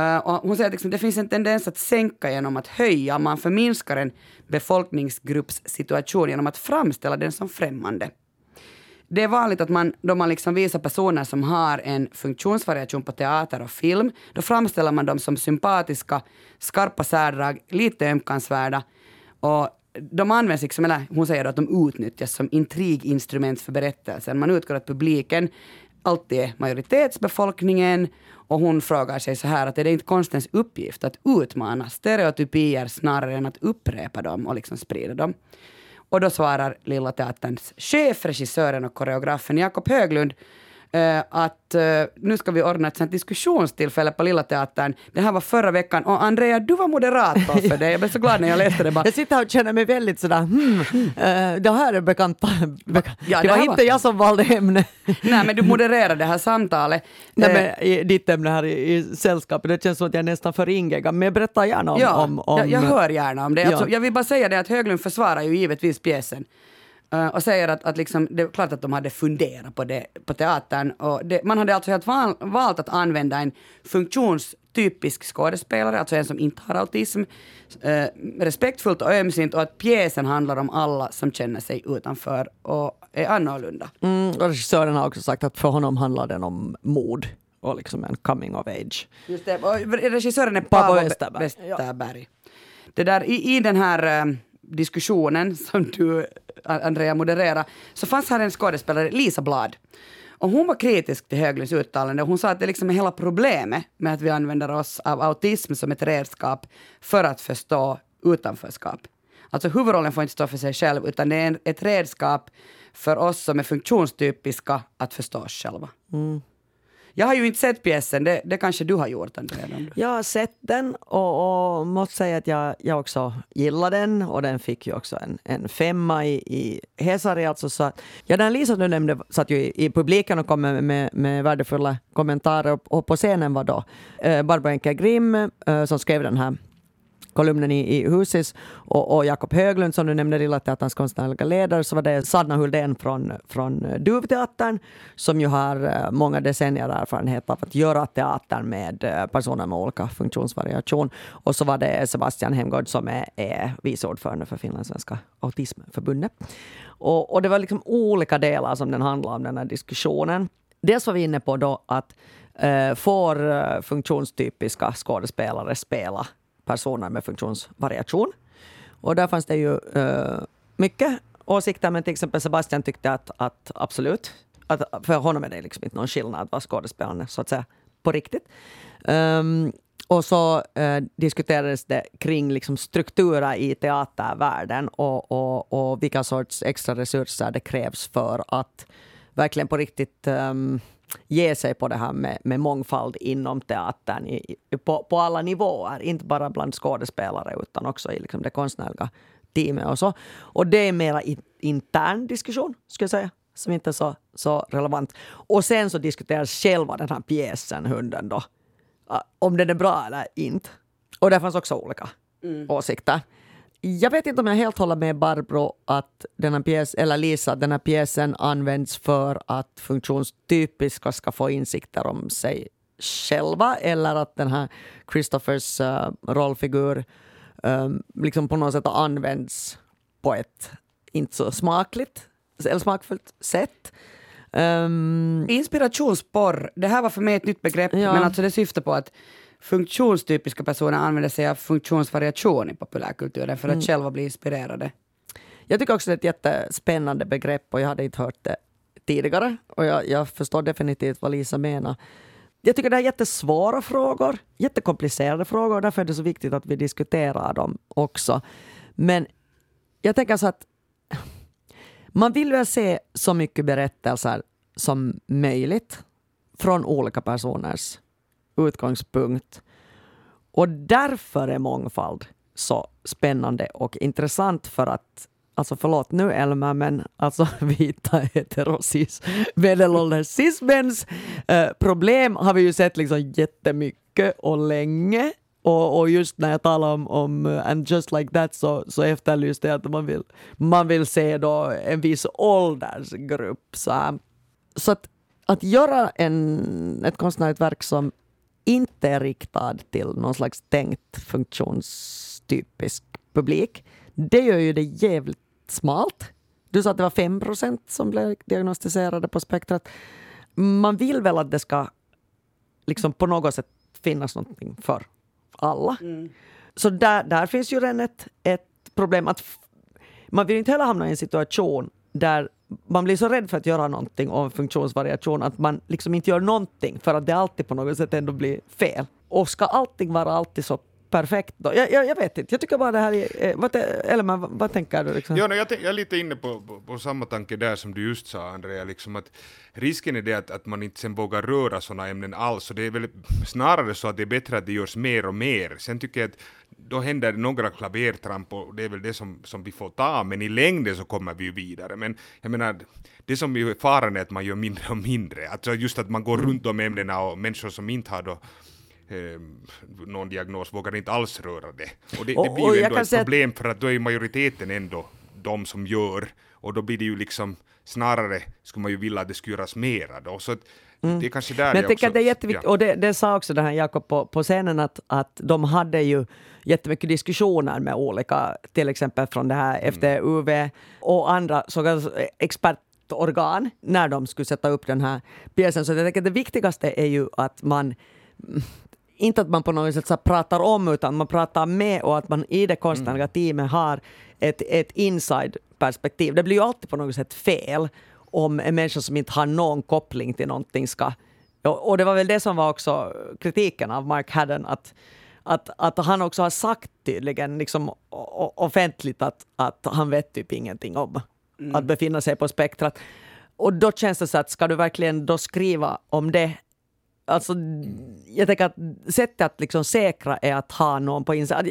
Uh, och hon säger att liksom, det finns en tendens att sänka genom att höja. Man förminskar en befolkningsgrupps situation genom att framställa den som främmande. Det är vanligt att man, då man liksom visar personer som har en funktionsvariation på teater och film, då framställer man dem som sympatiska, skarpa särdrag, lite ömkansvärda och de används, liksom, eller hon säger att de utnyttjas som intriginstrument för berättelsen. Man utgår att publiken alltid är majoritetsbefolkningen och hon frågar sig så här att är det inte konstens uppgift att utmana stereotypier snarare än att upprepa dem och liksom sprida dem? Och då svarar Lilla Teaterns chef, regissören och koreografen Jakob Höglund att eh, nu ska vi ordna ett sånt diskussionstillfälle på Lilla Teatern. Det här var förra veckan och Andrea, du var moderator för det. Jag blev så glad när jag läste det. Bara. Jag sitter och känner mig väldigt sådär, hmm, eh, det här är bekanta. bekanta. Ja, det det var inte var- jag som valde ämne. Nej, men du modererade det här samtalet. Nej, Eh, men i ditt ämne här i, i sällskapet, det känns som att jag är nästan för ingeggad. Men berätta gärna om... ja, om, om jag, jag hör gärna om det. Ja. Alltså, jag vill bara säga det att Höglund försvarar ju givetvis pjäsen. Eh, och säger att, att liksom, det är klart att de hade funderat på det på teatern. Och det, man hade alltså helt val, valt att använda en funktionstypisk skådespelare, alltså en som inte har autism, eh, respektfullt och ömsint och att pjäsen handlar om alla som känner sig utanför och är annorlunda. Mm, och regissören har också sagt att för honom handlar den om mod och liksom en coming of age. Just det, och regissören är Paavo Westerberg. Westerberg. Det där, i, I den här eh, diskussionen som du, Andrea, modererar, så fanns här en skådespelare, Lisa Blad. Och hon var kritisk till Höglunds uttalande och hon sa att det liksom är hela problemet med att vi använder oss av autism som ett redskap för att förstå utanförskap. Alltså huvudrollen får inte stå för sig själv utan det är ett redskap för oss som är funktionstypiska att förstå oss själva. Mm. Jag har ju inte sett pjäsen, det, det kanske du har gjort Andrea? Jag har sett den och, och måste säga att jag, jag också gillar den och den fick ju också en, en femma i, i Hesari. Alltså, så att, ja, den Lisa du nämnde satt ju i, i publiken och kom med, med, med värdefulla kommentarer och, och på scenen var då eh, Barbro Enker-Grimm eh, som skrev den här kolumnen i, i Husis och, och Jakob Höglund som du nämnde, Lilla Teaterns konstnärliga ledare, så var det Sanna Huldén från, från Duvteatern som ju har eh, många decennier erfarenhet av att göra teater med eh, personer med olika funktionsvariation. Och så var det Sebastian Hemgård som är, är vice ordförande för Finlandssvenska autismförbundet. Och, och det var liksom olika delar som den handlade om, den här diskussionen. Dels var vi inne på då att eh, får eh, funktionstypiska skådespelare spela personer med funktionsvariation. Och där fanns det ju uh, mycket åsikter, men till exempel Sebastian tyckte att, att absolut, att för honom är det liksom inte någon skillnad att vara skådespelare så att säga på riktigt. Um, och så eh, diskuterades det kring liksom strukturer i teatervärlden och, och, och vilka sorts extra resurser det krävs för att verkligen på riktigt um, ge sig på det här med, med mångfald inom teatern i, på, på alla nivåer. Inte bara bland skådespelare utan också i liksom det konstnärliga teamet och så. Och det är mera i, intern diskussion, skulle jag säga, som inte är så, så relevant. Och sen så diskuteras själva den här pjäsen, Hunden, då, uh, om den är bra eller inte. Och där fanns också olika åsikter. Jag vet inte om jag helt håller med Barbro att den här pjäs, eller Lisa, att den här pjäsen används för att funktionstypiska ska få insikter om sig själva eller att den här Christophers uh, rollfigur um, liksom på något sätt används på ett inte så smakligt eller smakfullt sätt. Um, Inspirationsporr, det här var för mig ett nytt begrepp, Ja. men alltså det syftar på att funktionstypiska personer använder sig av funktionsvariation i populärkulturen för att själva bli inspirerade. Jag tycker också det är ett jättespännande begrepp och jag hade inte hört det tidigare. Och jag, jag förstår definitivt vad Lisa menar. Jag tycker det är jättesvåra frågor, jättekomplicerade frågor och därför är det så viktigt att vi diskuterar dem också. Men jag tänker så att man vill väl se så mycket berättelser som möjligt från olika personers utgångspunkt. Och därför är mångfald så spännande och intressant för att Alltså förlåt nu Elma, men alltså vita heterosis medelålders cismens eh, problem har vi ju sett liksom jättemycket och länge. Och, och just när jag talar om, om eh, And just like that så, så efterlyste jag att man vill, man vill se då en viss åldersgrupp. Så, så att, att göra en, ett konstnärligt verk som inte är riktad till någon slags tänkt funktionstypisk publik, det gör ju det jävligt smalt. Du sa att det var 5 procent som blev diagnostiserade på spektrat. Man vill väl att det ska liksom på något sätt finnas någonting för alla. Mm. Så där, där finns ju redan ett, ett problem. att Man vill inte heller hamna i en situation där man blir så rädd för att göra någonting om funktionsvariation att man liksom inte gör någonting för att det alltid på något sätt ändå blir fel. Och ska allting vara alltid så perfekt då? Jag, jag, jag vet inte, jag tycker bara det här är... Eh, vad, eller vad, vad tänker du? Liksom? Ja, no, jag, jag är lite inne på, på, på samma tanke där som du just sa, Andrea, liksom att risken är det att, att man inte sen vågar röra sådana ämnen alls, och det är väl snarare så att det är bättre att det görs mer och mer. Sen tycker jag att då händer det några klavertramp och det är väl det som, som vi får ta, men i längden så kommer vi ju vidare. Men jag menar, det som är faran är att man gör mindre och mindre, alltså just att man går runt de ämnena och människor som inte har då eh, någon diagnos vågar inte alls röra det. Och det, Och- det blir ju ändå ett säga att- problem för att då är majoriteten ändå de som gör och då blir det ju liksom snarare skulle man ju vilja att det skulle göras mera då. Så att det är kanske där Mm. Men jag tycker att det är jätteviktigt, ja. och det, det sa också det här Jakob på, på scenen, att, att de hade ju jättemycket diskussioner med olika, till exempel från det här FTUV och andra så expertorgan när de skulle sätta upp den här pjäsen. Så jag tänker att det viktigaste är ju att man inte att man på något sätt så pratar om, utan man pratar med och att man i det konstnärliga teamet har ett, ett inside-perspektiv. Det blir ju alltid på något sätt fel om en människa som inte har någon koppling till någonting ska... Och det var väl det som var också kritiken av Mark Haddon, att, att, att han också har sagt tydligen liksom offentligt att, att han vet typ ingenting om att befinna sig på spektrat. Och då känns det så att ska du verkligen då skriva om det Alltså, jag tänker att sättet att liksom säkra är att ha någon på insidan.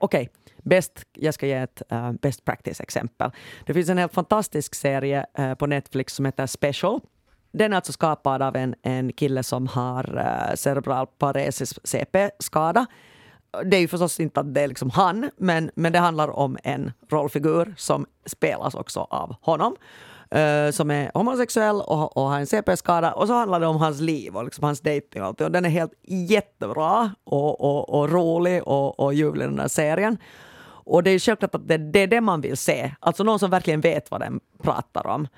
Okej, jag ska ge ett uh, best practice-exempel. Det finns en helt fantastisk serie uh, på Netflix som heter Special. Den är alltså skapad av en, en kille som har eh, uh, cerebral paresis CP-skada. Det är ju förstås inte att det är liksom han, men, men det handlar om en rollfigur som spelas också av honom som är homosexuell och, och har en CP-skada. Och så handlar det om hans liv och liksom hans dejting och allt. Och den är helt jättebra och, och, och rolig och, och ljuvlig den där serien. Och det är självklart att det, det är det man vill se. Alltså någon som verkligen vet vad den pratar om.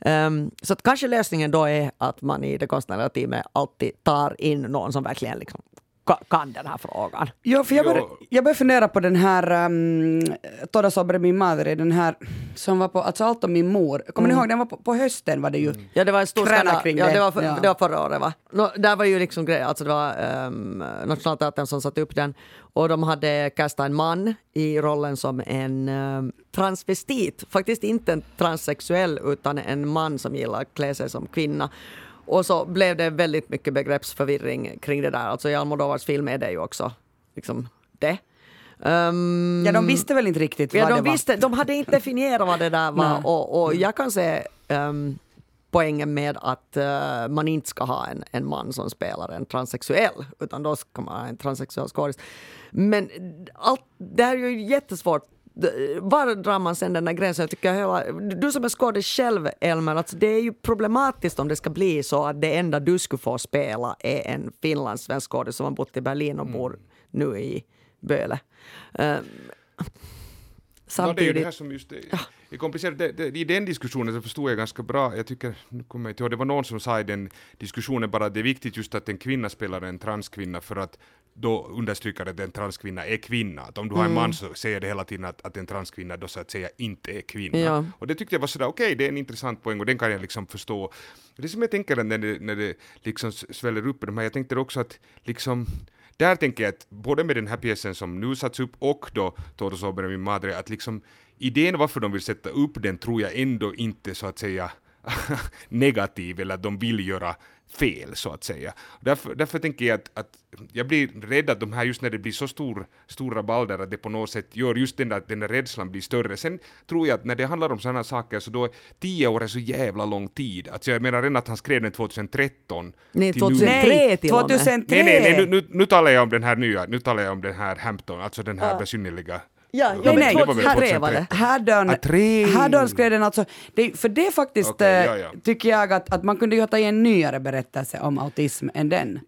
Um, så att kanske lösningen då är att man i det konstnärliga teamet alltid tar in någon som verkligen liksom kan den här frågan. Ja, för jag Ja. började, jag började fundera på den här um, Toda sobre mi madre, den här som var på, alltså allt om min mor. Kommer ni ihåg, den var på, på hösten var det ju. Ja, det var en stor skala. kring ja, det. var för, Ja. det var förra året va? Nå, där var ju liksom grej, alltså det var um, Nationalteatern som satte upp den och de hade kastat en man i rollen som en um, transvestit. Faktiskt inte en transsexuell utan en man som gillar att klä sig som kvinna. Och så blev det väldigt mycket begreppsförvirring kring det där. Alltså i Almodovars film är det ju också liksom det. Um, Ja, de visste väl inte riktigt Ja, vad de, det visste, de hade inte definierat vad det där var och, och jag kan se um, poängen med att eh, man inte ska ha en, en man som spelar en transsexuell utan då ska man ha en transsexuell skådis. Men allt, det här är ju jättesvårt. Var drar man sen den där gränsen? Jag tycker hela, du som är skådis själv, Elmer, alltså det är ju problematiskt om det ska bli så att det enda du skulle få spela är en finlandssvensk skådis som har bott i Berlin och bor nu i Böle. Um, Ja, det är ju det här samtidigt... som just är, är komplicerat. Det, det, I den diskussionen så förstod jag ganska bra, jag tycker, nu kommer jag inte ihåg, det var någon som sa i den diskussionen bara att det är viktigt just att en kvinna spelar en transkvinna för att då understryker att en transkvinna är kvinna. Att om du har en man så säger det hela tiden att, att en transkvinna då så att säga inte är kvinna. Ja. Och det tyckte jag var sådär, okej, det är en intressant poäng och den kan jag liksom förstå. Det som jag tänker när det, när det liksom sväller upp i de här, jag tänkte också att liksom där tänker jag att både med den här pjäsen som nu satts upp och då Todo sobre min madre, att liksom idén varför de vill sätta upp den tror jag ändå inte så att säga negativ eller att de vill göra fel så att säga. Därför, därför tänker jag att, att jag blir rädd att de här, just när det blir så stor, stora balder, att det på något sätt gör just den där, den där rädslan blir större. Sen tror jag att när det handlar om sådana saker så då är tio år är så jävla lång tid. Alltså jag menar redan att han skrev den 2013. Nej, till nu. 2003 Nej, till och med. 2003! Nej, nej, nej nu, nu, nu talar jag om den här nya, nu talar jag om den här Hampton, alltså den här besynnerliga. Ja, Nej, ja, nej, men det var väl 2003 var det. 2003. Härdön, Ah, tre. Härdön skrev den alltså, det, för det är faktiskt, Okej, eh, ja, ja. tycker jag att, att man kunde ju ha tagit en nyare berättelse om autism än den.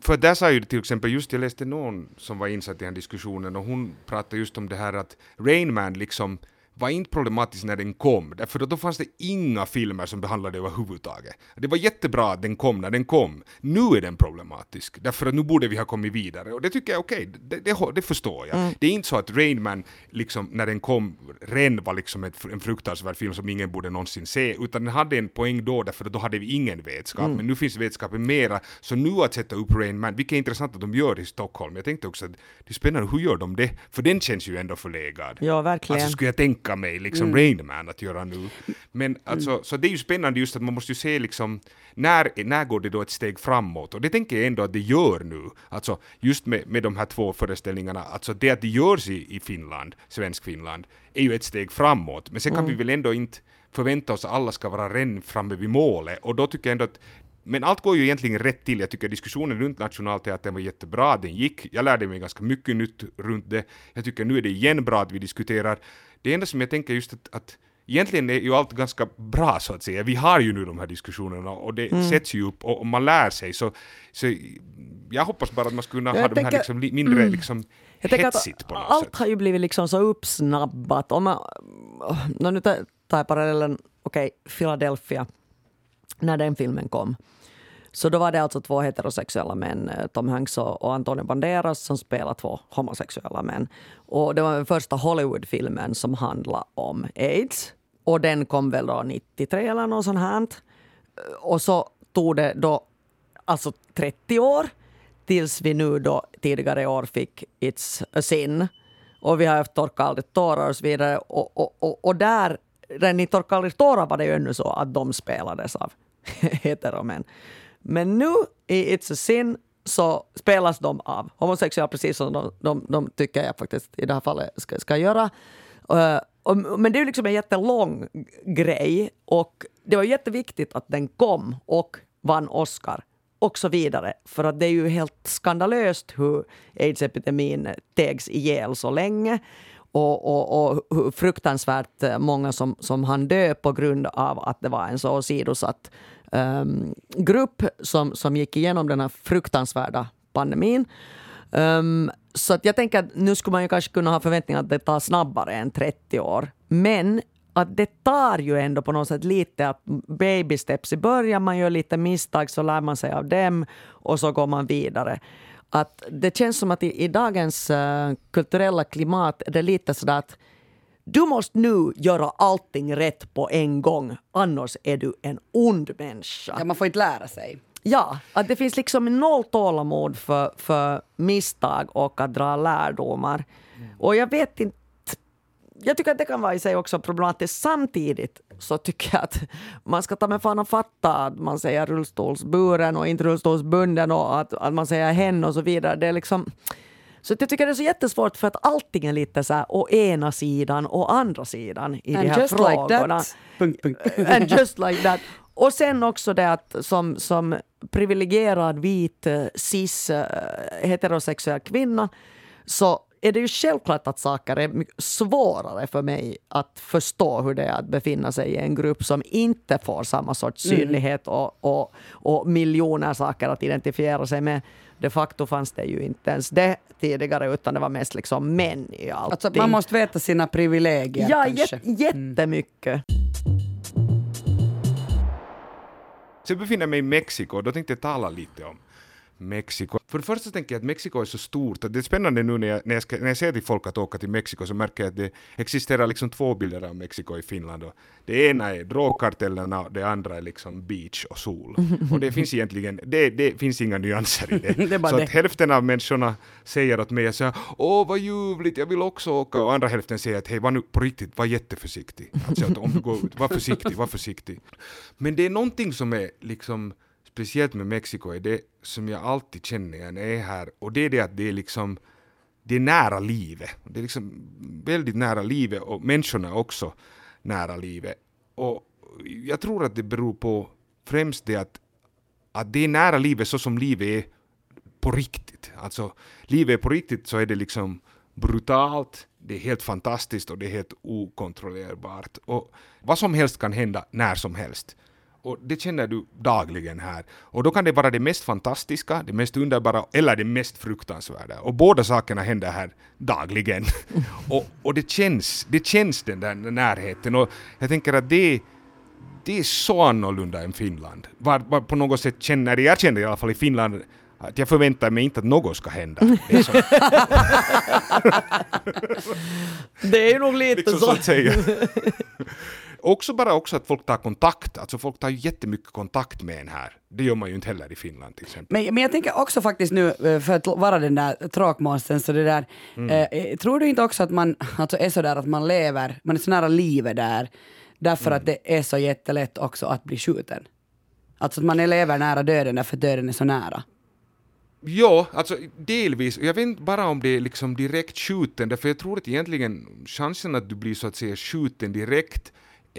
För där sa ju till exempel, just jag läste någon som var insatt i den här diskussionen och hon pratade just om det här att Rain Man liksom var inte problematisk när den kom, därför att då fanns det inga filmer som behandlade det överhuvudtaget. Det var jättebra att den kom när den kom. Nu är den problematisk, därför att nu borde vi ha kommit vidare. Och det tycker jag är okej, det, det, det förstår jag. Det är inte så att Rain Man, liksom, när den kom, Ren var liksom ett, en fruktansvärd film som ingen borde någonsin se, utan den hade en poäng då, därför att då hade vi ingen vetskap. Men nu finns vetskapen mera, så nu att sätta upp Rain Man, vilket är intressant att de gör det i Stockholm. Jag tänkte också att det är spännande, hur gör de det? För den känns ju ändå förlegad. Ja, verkligen. Alltså skulle jag tänka mig liksom Rain Man att göra nu. Men alltså, så det är ju spännande just att man måste ju se liksom, när, när går det då ett steg framåt? Och det tänker jag ändå att det gör nu. Alltså just med, med de här två föreställningarna, alltså det att det görs i, i Finland, svensk Finland, är ju ett steg framåt. Men sen kan vi väl ändå inte förvänta oss att alla ska vara redan framme vid målet. Och då tycker jag ändå att men allt går ju egentligen rätt till. Jag tycker diskussionen runt Nationalteatern var jättebra, den gick. Jag lärde mig ganska mycket nytt runt det. Jag tycker nu är det igen bra att vi diskuterar. Det enda som jag tänker just att, att egentligen är ju allt ganska bra så att säga. Vi har ju nu de här diskussionerna och det Mm. sätts ju upp och, och man lär sig. Så, så jag hoppas bara att man skulle kunna Jag ha de här tänker- liksom, li- mindre liksom, Jag tänker att hetsigt på något allt sätt. har ju blivit liksom så uppsnabbat. Om man, no, nu tar jag parallellen, okej, Philadelphia, när den filmen kom. Så då var det alltså två heterosexuella män, eh, Tom Hanks och och Antonio Banderas, som spelar två homosexuella män. Och det var den första Hollywoodfilmen som handlade om aids. Och den kom väl då 93 eller något sånt här. Eh, och så tog det då alltså 30 år tills vi nu då tidigare i år fick It's a sin. Och vi har haft Torka aldrig tårar och så vidare. Och, och, och, och där, redan i Torka aldrig tårar var det ju ännu så att de spelades av heteromän. Men nu i It's a sin så spelas de av homosexuella precis som de, de, de tycker jag faktiskt i det här fallet ska, ska göra. Uh, och, men det är ju liksom en jättelång grej och det var jätteviktigt att den kom och vann Oscar och så vidare. För att det är ju helt skandalöst hur aids-epidemin tegs ihjäl så länge och, och, och hur fruktansvärt eh, många som, som han dö på grund av att det var en så åsidosatt um, grupp som, som gick igenom den här fruktansvärda pandemin. Um, så att jag tänker att nu skulle man ju kanske kunna ha förväntningar att det tar snabbare än 30 år. Men att det tar ju ändå på något sätt lite att baby steps i början, man gör lite misstag så lär man sig av dem och så går man vidare. Att det känns som att i, i dagens eh, kulturella klimat är det lite sådär att du måste nu göra allting rätt på en gång, annars är du en ond människa. Ja, man får inte lära sig. Ja, att det finns liksom noll tålamod för, för misstag och att dra lärdomar. Och jag vet inte jag tycker att det kan vara i sig också problematiskt. Samtidigt så tycker jag att man ska ta med fan och fatta att man säger rullstolsburen och inte rullstolsbunden och att, att man säger hen och så vidare. Det är liksom... Så jag tycker det är så jättesvårt för att allting är lite så här å ena sidan och andra sidan i de And här just like frågorna. that. Punkt, punkt. And just like that. Och sen också det att som, som privilegierad vit eh, cis eh, heterosexuell kvinna så är det ju självklart att saker är svårare för mig att förstå hur det är att befinna sig i en grupp som inte får samma sorts synlighet och, och, och miljoner saker att identifiera sig med. De facto fanns det ju inte ens det tidigare utan det var mest liksom män i allting. Alltså, man måste veta sina privilegier Ja, kanske. jät- jättemycket. Så jag befinner mig i Mexiko och då tänkte jag tala lite om Mexiko. För det första tänker jag att Mexiko är så stort att det är spännande nu när jag, när jag, ska, när jag säger till folk att åka till Mexiko så märker jag att det existerar liksom två bilder av Mexiko i Finland. Och det ena är drogkartellerna och det andra är liksom beach och sol. Och det finns egentligen, det, det finns inga nyanser i det. Det så det. att hälften av människorna säger åt mig så åh vad ljuvligt, jag vill också åka. Och andra hälften säger att hej, var nu på riktigt, var jätteförsiktig. Alltså att om du går ut, var försiktig, var försiktig. Men det är någonting som är liksom speciellt med Mexiko är det som jag alltid känner när jag är här och det är det att det är liksom det är nära livet. Det är liksom väldigt nära livet och människorna är också nära livet. Och jag tror att det beror på främst det att, att det är nära livet så som livet är på riktigt. Alltså, livet är på riktigt så är det liksom brutalt, det är helt fantastiskt och det är helt okontrollerbart. Och vad som helst kan hända när som helst. Och det känner du dagligen här. Och då kan det vara det mest fantastiska, det mest underbara eller det mest fruktansvärda. Och båda sakerna händer här dagligen. och, och det känns, det känns den där närheten. Och jag tänker att det det är så annorlunda än Finland. Var, var på något sätt känner jag känner i alla fall i Finland att jag förväntar mig inte att något ska hända. Det är så, Det är nog lite liksom så. så. Också bara också att folk tar kontakt, alltså folk tar ju jättemycket kontakt med en här. Det gör man ju inte heller i Finland till exempel. Men, men jag tänker också faktiskt nu, eh, för att vara den där tråkmånsen, så det där, eh, tror du inte också att man alltså är så där att man lever, man är så nära livet där, därför att det är så jättelätt också att bli skjuten? Alltså att man lever nära döden därför att döden är så nära. Ja, alltså delvis. Jag vet inte bara om det är liksom direkt skjuten, därför jag tror att egentligen chansen att du blir så att säga skjuten direkt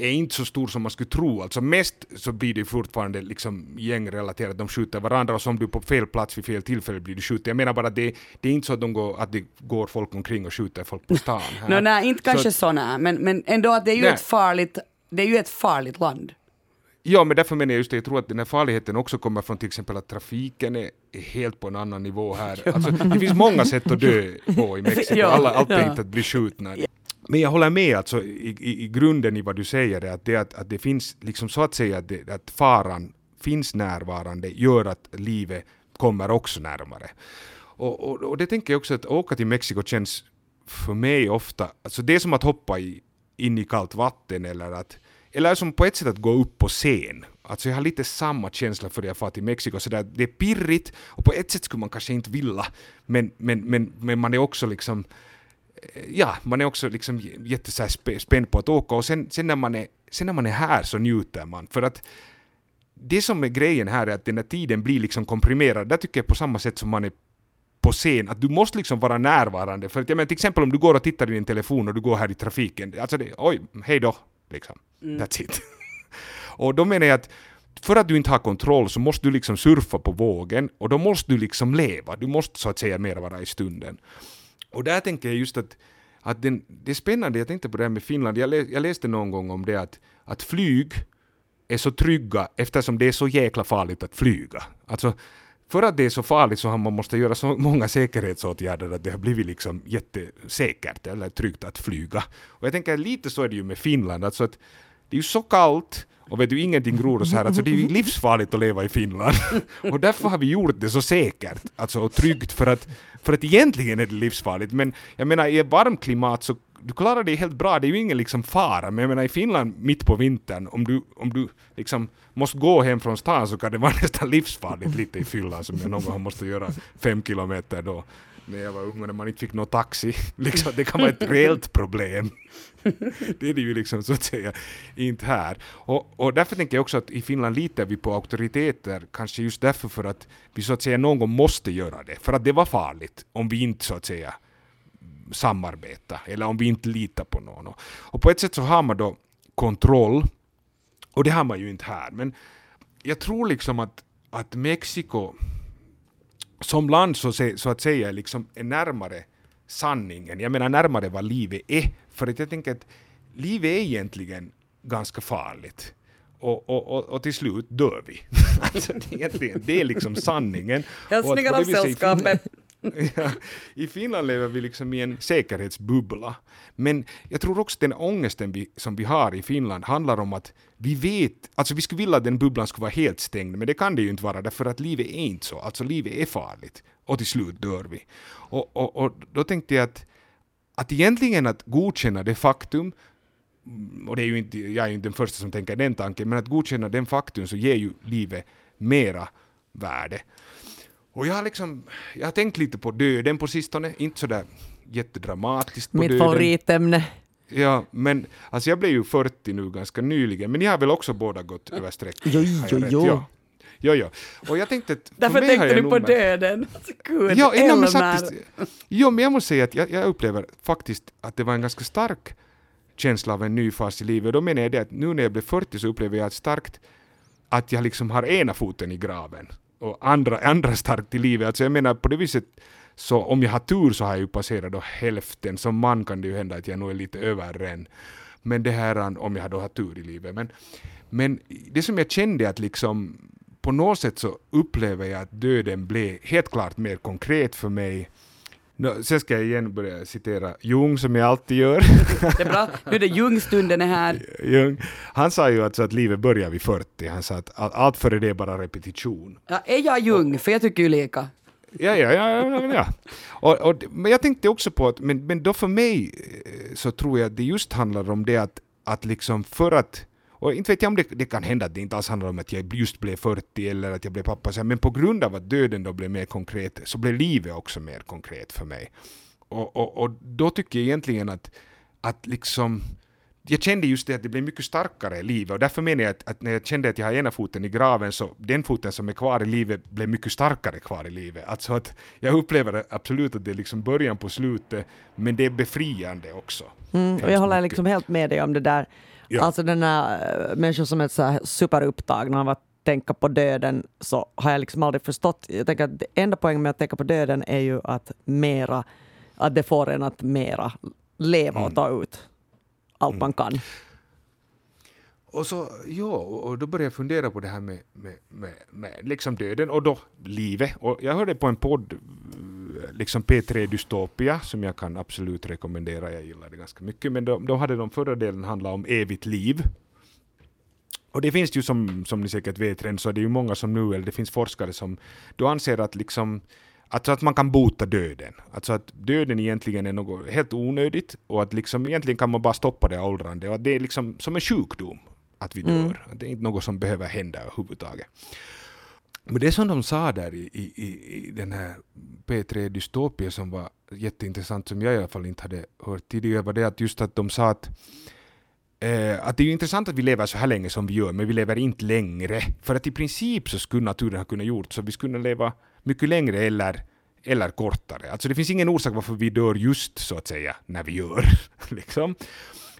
är inte så stor som man skulle tro. Alltså mest så blir det fortfarande liksom gängrelaterat, de skjuter varandra och som du är på fel plats vid fel tillfälle blir du skjuten. Jag menar bara att det, det är inte så att, de går, att det går folk omkring och skjuter folk på stan. Nå, nej, inte kanske Så- men, men ändå att det är ju Nej. ett farligt, det är ju ett farligt land. Ja, men därför menar jag just det, jag tror att den här farligheten också kommer från till exempel att trafiken är, är helt på en annan nivå här. Alltså, det finns många sätt att dö på i Mexiko, Alla, allt är inte att bli skjutna. Men jag håller med alltså, i, i, i grunden i vad du säger, att, det, att, att det finns liksom så att säga att, det, att faran finns närvarande gör att livet kommer också närmare. Och, och, och det tänker jag också att åka till Mexiko känns för mig ofta, alltså det är som att hoppa i, in i kallt vatten eller att eller som på ett sätt att gå upp på scen. Alltså jag har lite samma känsla för det jag far till Mexiko. Så där, det är pirrigt och på ett sätt skulle man kanske inte vilja. Men, men, men, men man är också liksom Ja, man är också liksom jättespänd på att åka och sen, sen, när man är, sen när man är här så njuter man. För att det som är grejen här är att den här tiden blir liksom komprimerad. Där tycker jag på samma sätt som man är på scen, att du måste liksom vara närvarande. För att jag menar till exempel om du går och tittar i din telefon och du går här i trafiken, alltså det, oj, hej då, liksom. That's it. och då menar jag att för att du inte har kontroll så måste du liksom surfa på vågen och då måste du liksom leva, du måste så att säga mer vara i stunden. Och där tänker jag just att, att den, det är spännande, jag tänkte på det här med Finland, jag, lä, jag läste någon gång om det att, att flyg är så trygga eftersom det är så jäkla farligt att flyga. Alltså, för att det är så farligt så har man måste göra så många säkerhetsåtgärder att det har blivit liksom jättesäkert eller tryggt att flyga. Och jag tänker lite så är det ju med Finland, alltså att det är ju så kallt och vet du, ingenting gror så här, alltså det är ju livsfarligt att leva i Finland. och därför har vi gjort det så säkert, alltså och tryggt för att, för att egentligen är det livsfarligt. Men jag menar i ett varmt klimat så du klarar dig helt bra, det är ju ingen liksom fara. Men jag menar i Finland mitt på vintern, om du, om du liksom måste gå hem från stan så kan det vara nästan livsfarligt lite i fyllan som jag någon gång måste göra fem kilometer då när jag var ung och när man inte fick någon taxi. Liksom, det kan vara ett reellt problem. det är det ju liksom så att säga inte här. Och, och därför tänker jag också att i Finland litar vi på auktoriteter, kanske just därför för att vi så att säga någon gång måste göra det. För att det var farligt om vi inte så att säga samarbeta eller om vi inte litar på någon. Och, på ett sätt så har man då kontroll och det har man ju inte här. Men jag tror liksom att, att Mexiko som land så, så att säga liksom är närmare sanningen. Jag menar närmare vad livet är. För att jag tänker att livet är egentligen ganska farligt. Och, och, och, och till slut dör vi. alltså, det, är det är liksom sanningen. Hälsningar av sällskapet ja, I Finland lever vi liksom i en säkerhetsbubbla. Men jag tror också den ångesten vi, som vi har i Finland handlar om att vi vet, alltså vi skulle vilja att den bubblan skulle vara helt stängd, men det kan det ju inte vara därför att livet är inte så. Alltså livet är farligt och till slut dör vi. Och, och, och då tänkte jag att, att egentligen att godkänna det faktum och det är ju inte, jag är ju inte den första som tänker den tanken, men att godkänna den faktum så ger ju livet mera värde. Och jag har liksom, jag har tänkt lite på döden på sistone, inte sådär jättedramatiskt på Mitt döden. favoritämne. Ja, men alltså jag blev ju 40 nu ganska nyligen, men ni har väl också båda gått över streck? Jo, jo, jo. Ja. Jo, jo. Och jag tänkte att... för Därför tänkte du på döden. Alltså, Gud, Ja, nej, men faktiskt, jo, men jag måste säga att jag, jag upplever faktiskt att det var en ganska stark känsla av en ny fas i livet. Och då menar jag det att nu när jag blev 40 så upplever jag ett starkt att jag liksom har ena foten i graven och andra, andra starkt i livet. Alltså jag menar på det viset så om jag har tur så har jag ju passerat då hälften. Som man kan det ju hända att jag nog är lite över än. Men det här om jag då har tur i livet. Men, men det som jag kände att liksom på något sätt så upplever jag att döden blev helt klart mer konkret för mig. Nå, sen ska jag igen börja citera Jung som jag alltid gör. Det är bra. Nu är det Ljungstunden är här. Jung, han sa ju alltså att livet börjar vid 40. Han sa att all- allt före det är bara repetition. Ja, är jag Ljung? För jag tycker ju lika. Ja, ja, ja. ja, ja. Och, och, men jag tänkte också på att, men, men då för mig eh, så tror jag att det just handlar om det att, att liksom för att och inte vet jag om det, det kan hända att det inte alls handlar om att jag just blev 40 eller att jag blev pappa, men på grund av att döden då blev mer konkret så blev livet också mer konkret för mig. Och, och, och då tycker jag egentligen att, att liksom jag kände just det att det blev mycket starkare i livet och därför menar jag att, att när jag kände att jag har ena foten i graven så den foten som är kvar i livet blev mycket starkare kvar i livet. Alltså att jag upplever absolut att det är liksom början på slutet men det är befriande också. Mm, och jag håller liksom helt med dig om det där. Ja. Alltså den här äh, människor som är så här superupptagna av att tänka på döden så har jag liksom aldrig förstått. Jag tänker att det enda poängen med att tänka på döden är ju att mera, att det får en att mera leva och ta ut allt man kan. Och så, ja, och då började jag fundera på det här med, med, med, med liksom döden och då livet. Och jag hörde på en podd, eh, liksom P3 Dystopia, som jag kan absolut rekommendera, jag gillar det ganska mycket, men då, hade de förra delen handlat om evigt liv. Och det finns ju som, som ni säkert vet redan, så är det ju många som nu, eller det finns forskare som då anser att liksom Alltså att man kan bota döden. Alltså att döden egentligen är något helt onödigt och att liksom egentligen kan man bara stoppa det åldrande och att det är liksom som en sjukdom att vi dör. Att det är inte något som behöver hända överhuvudtaget. Men det som de sa där i, i, i- den här P3 Dystopia som var jätteintressant, som jag i alla fall inte hade hört tidigare, var det att just att de sa att Eh, att det är ju intressant att vi lever så här länge som vi gör, men vi lever inte längre. För att i princip så skulle naturen ha kunnat gjort så vi skulle leva mycket längre eller, eller kortare. Alltså det finns ingen orsak varför vi dör just så att säga när vi gör. liksom.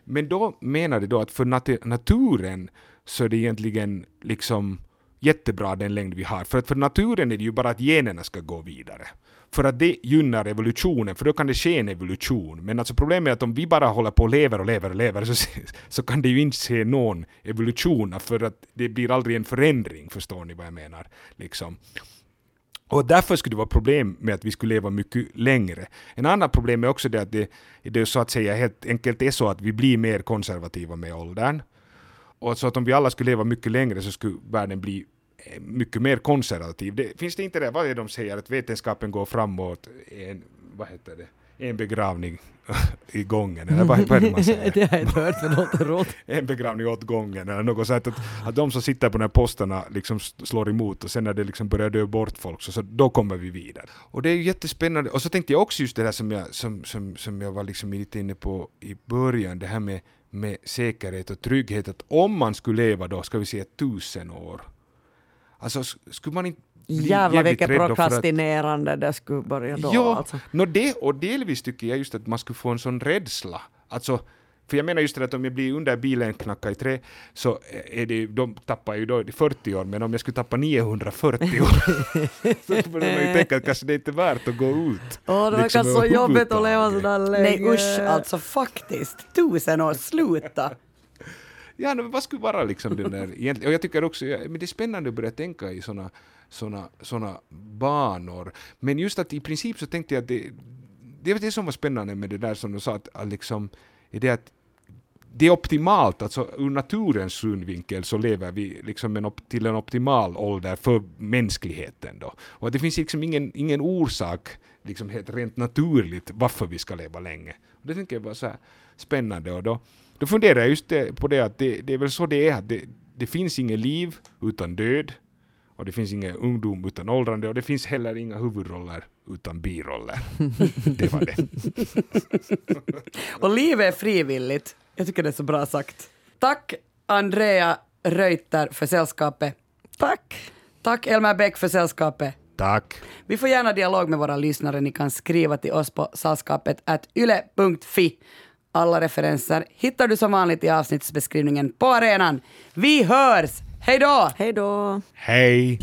Men då menar de då att för nat- naturen så är det egentligen liksom jättebra den längd vi har. För att för naturen är det ju bara att generna ska gå vidare. För att det gynnar evolutionen, för då kan det ske en evolution. Men alltså problemet är att om vi bara håller på och lever och lever och lever så, så kan det ju inte se någon evolution, för att det blir aldrig en förändring, förstår ni vad jag menar? Liksom. Och därför skulle det vara problem med att vi skulle leva mycket längre. En annan problem är också det att det, det så att säga helt enkelt är så att vi blir mer konservativa med åldern. Och så att om vi alla skulle leva mycket längre så skulle världen bli eh, mycket mer konservativ. Det, finns det inte det, vad är det de säger, att vetenskapen går framåt en, vad heter det, en begravning i gången, eller vad, vad är det man säger? det har jag inte hört, men låter roligt. en begravning åt gången eller något sånt. Att, att de som sitter på de här posterna liksom slår emot och sen när det liksom börjar dö bort folk så, så då kommer vi vidare. Och det är ju jättespännande. Och så tänkte jag också just det där som jag, som, som, som jag var liksom lite inne på i början, det här med, med säkerhet och trygghet. Att om man skulle leva då, ska vi säga tusen år, alltså skulle man inte bli Jävlar vilket för att- prokrastinerande det skulle börja då. Ja, Alltså. nå det, och delvis tycker jag just att man skulle få en sån rädsla. Alltså, för jag menar just det att om jag blir under bilen knacka i trä så är det, de tappar ju då 40 år, men om jag skulle tappa 940 år så börjar man ju tänka att kanske det inte är värt att gå ut. Åh, det verkar liksom så jobbigt att leva sådär länge. Nej usch, alltså faktiskt. Tusen år, sluta. Ja, men vad skulle vara liksom den där egentligen? Och jag tycker också, men det är spännande att börja tänka i såna, såna, såna banor. Men just att i princip så tänkte jag att det, det var det som var spännande med det där som du sa, att, att liksom, är det att det är optimalt, alltså ur naturens synvinkel så lever vi liksom en op- till en optimal ålder för mänskligheten då. Och det finns liksom ingen, ingen orsak, liksom helt rent naturligt, varför vi ska leva länge. Och det tänker jag var så här spännande och då, då funderar jag just det, på det att det, det är väl så det är, att det, det finns inget liv utan död, och det finns ingen ungdom utan åldrande, och det finns heller inga huvudroller utan biroller. Det var det. Och livet är frivilligt. Jag tycker det är så bra sagt. Tack Andrea Reuter för sällskapet. Tack! Tack Elmer Bäck för sällskapet. Tack. Vi får gärna dialog med våra lyssnare. Ni kan skriva till oss på sällskapet yle.fi. Alla referenser hittar du som vanligt i avsnittsbeskrivningen på arenan. Vi hörs! Hej då! Hej då! Hej.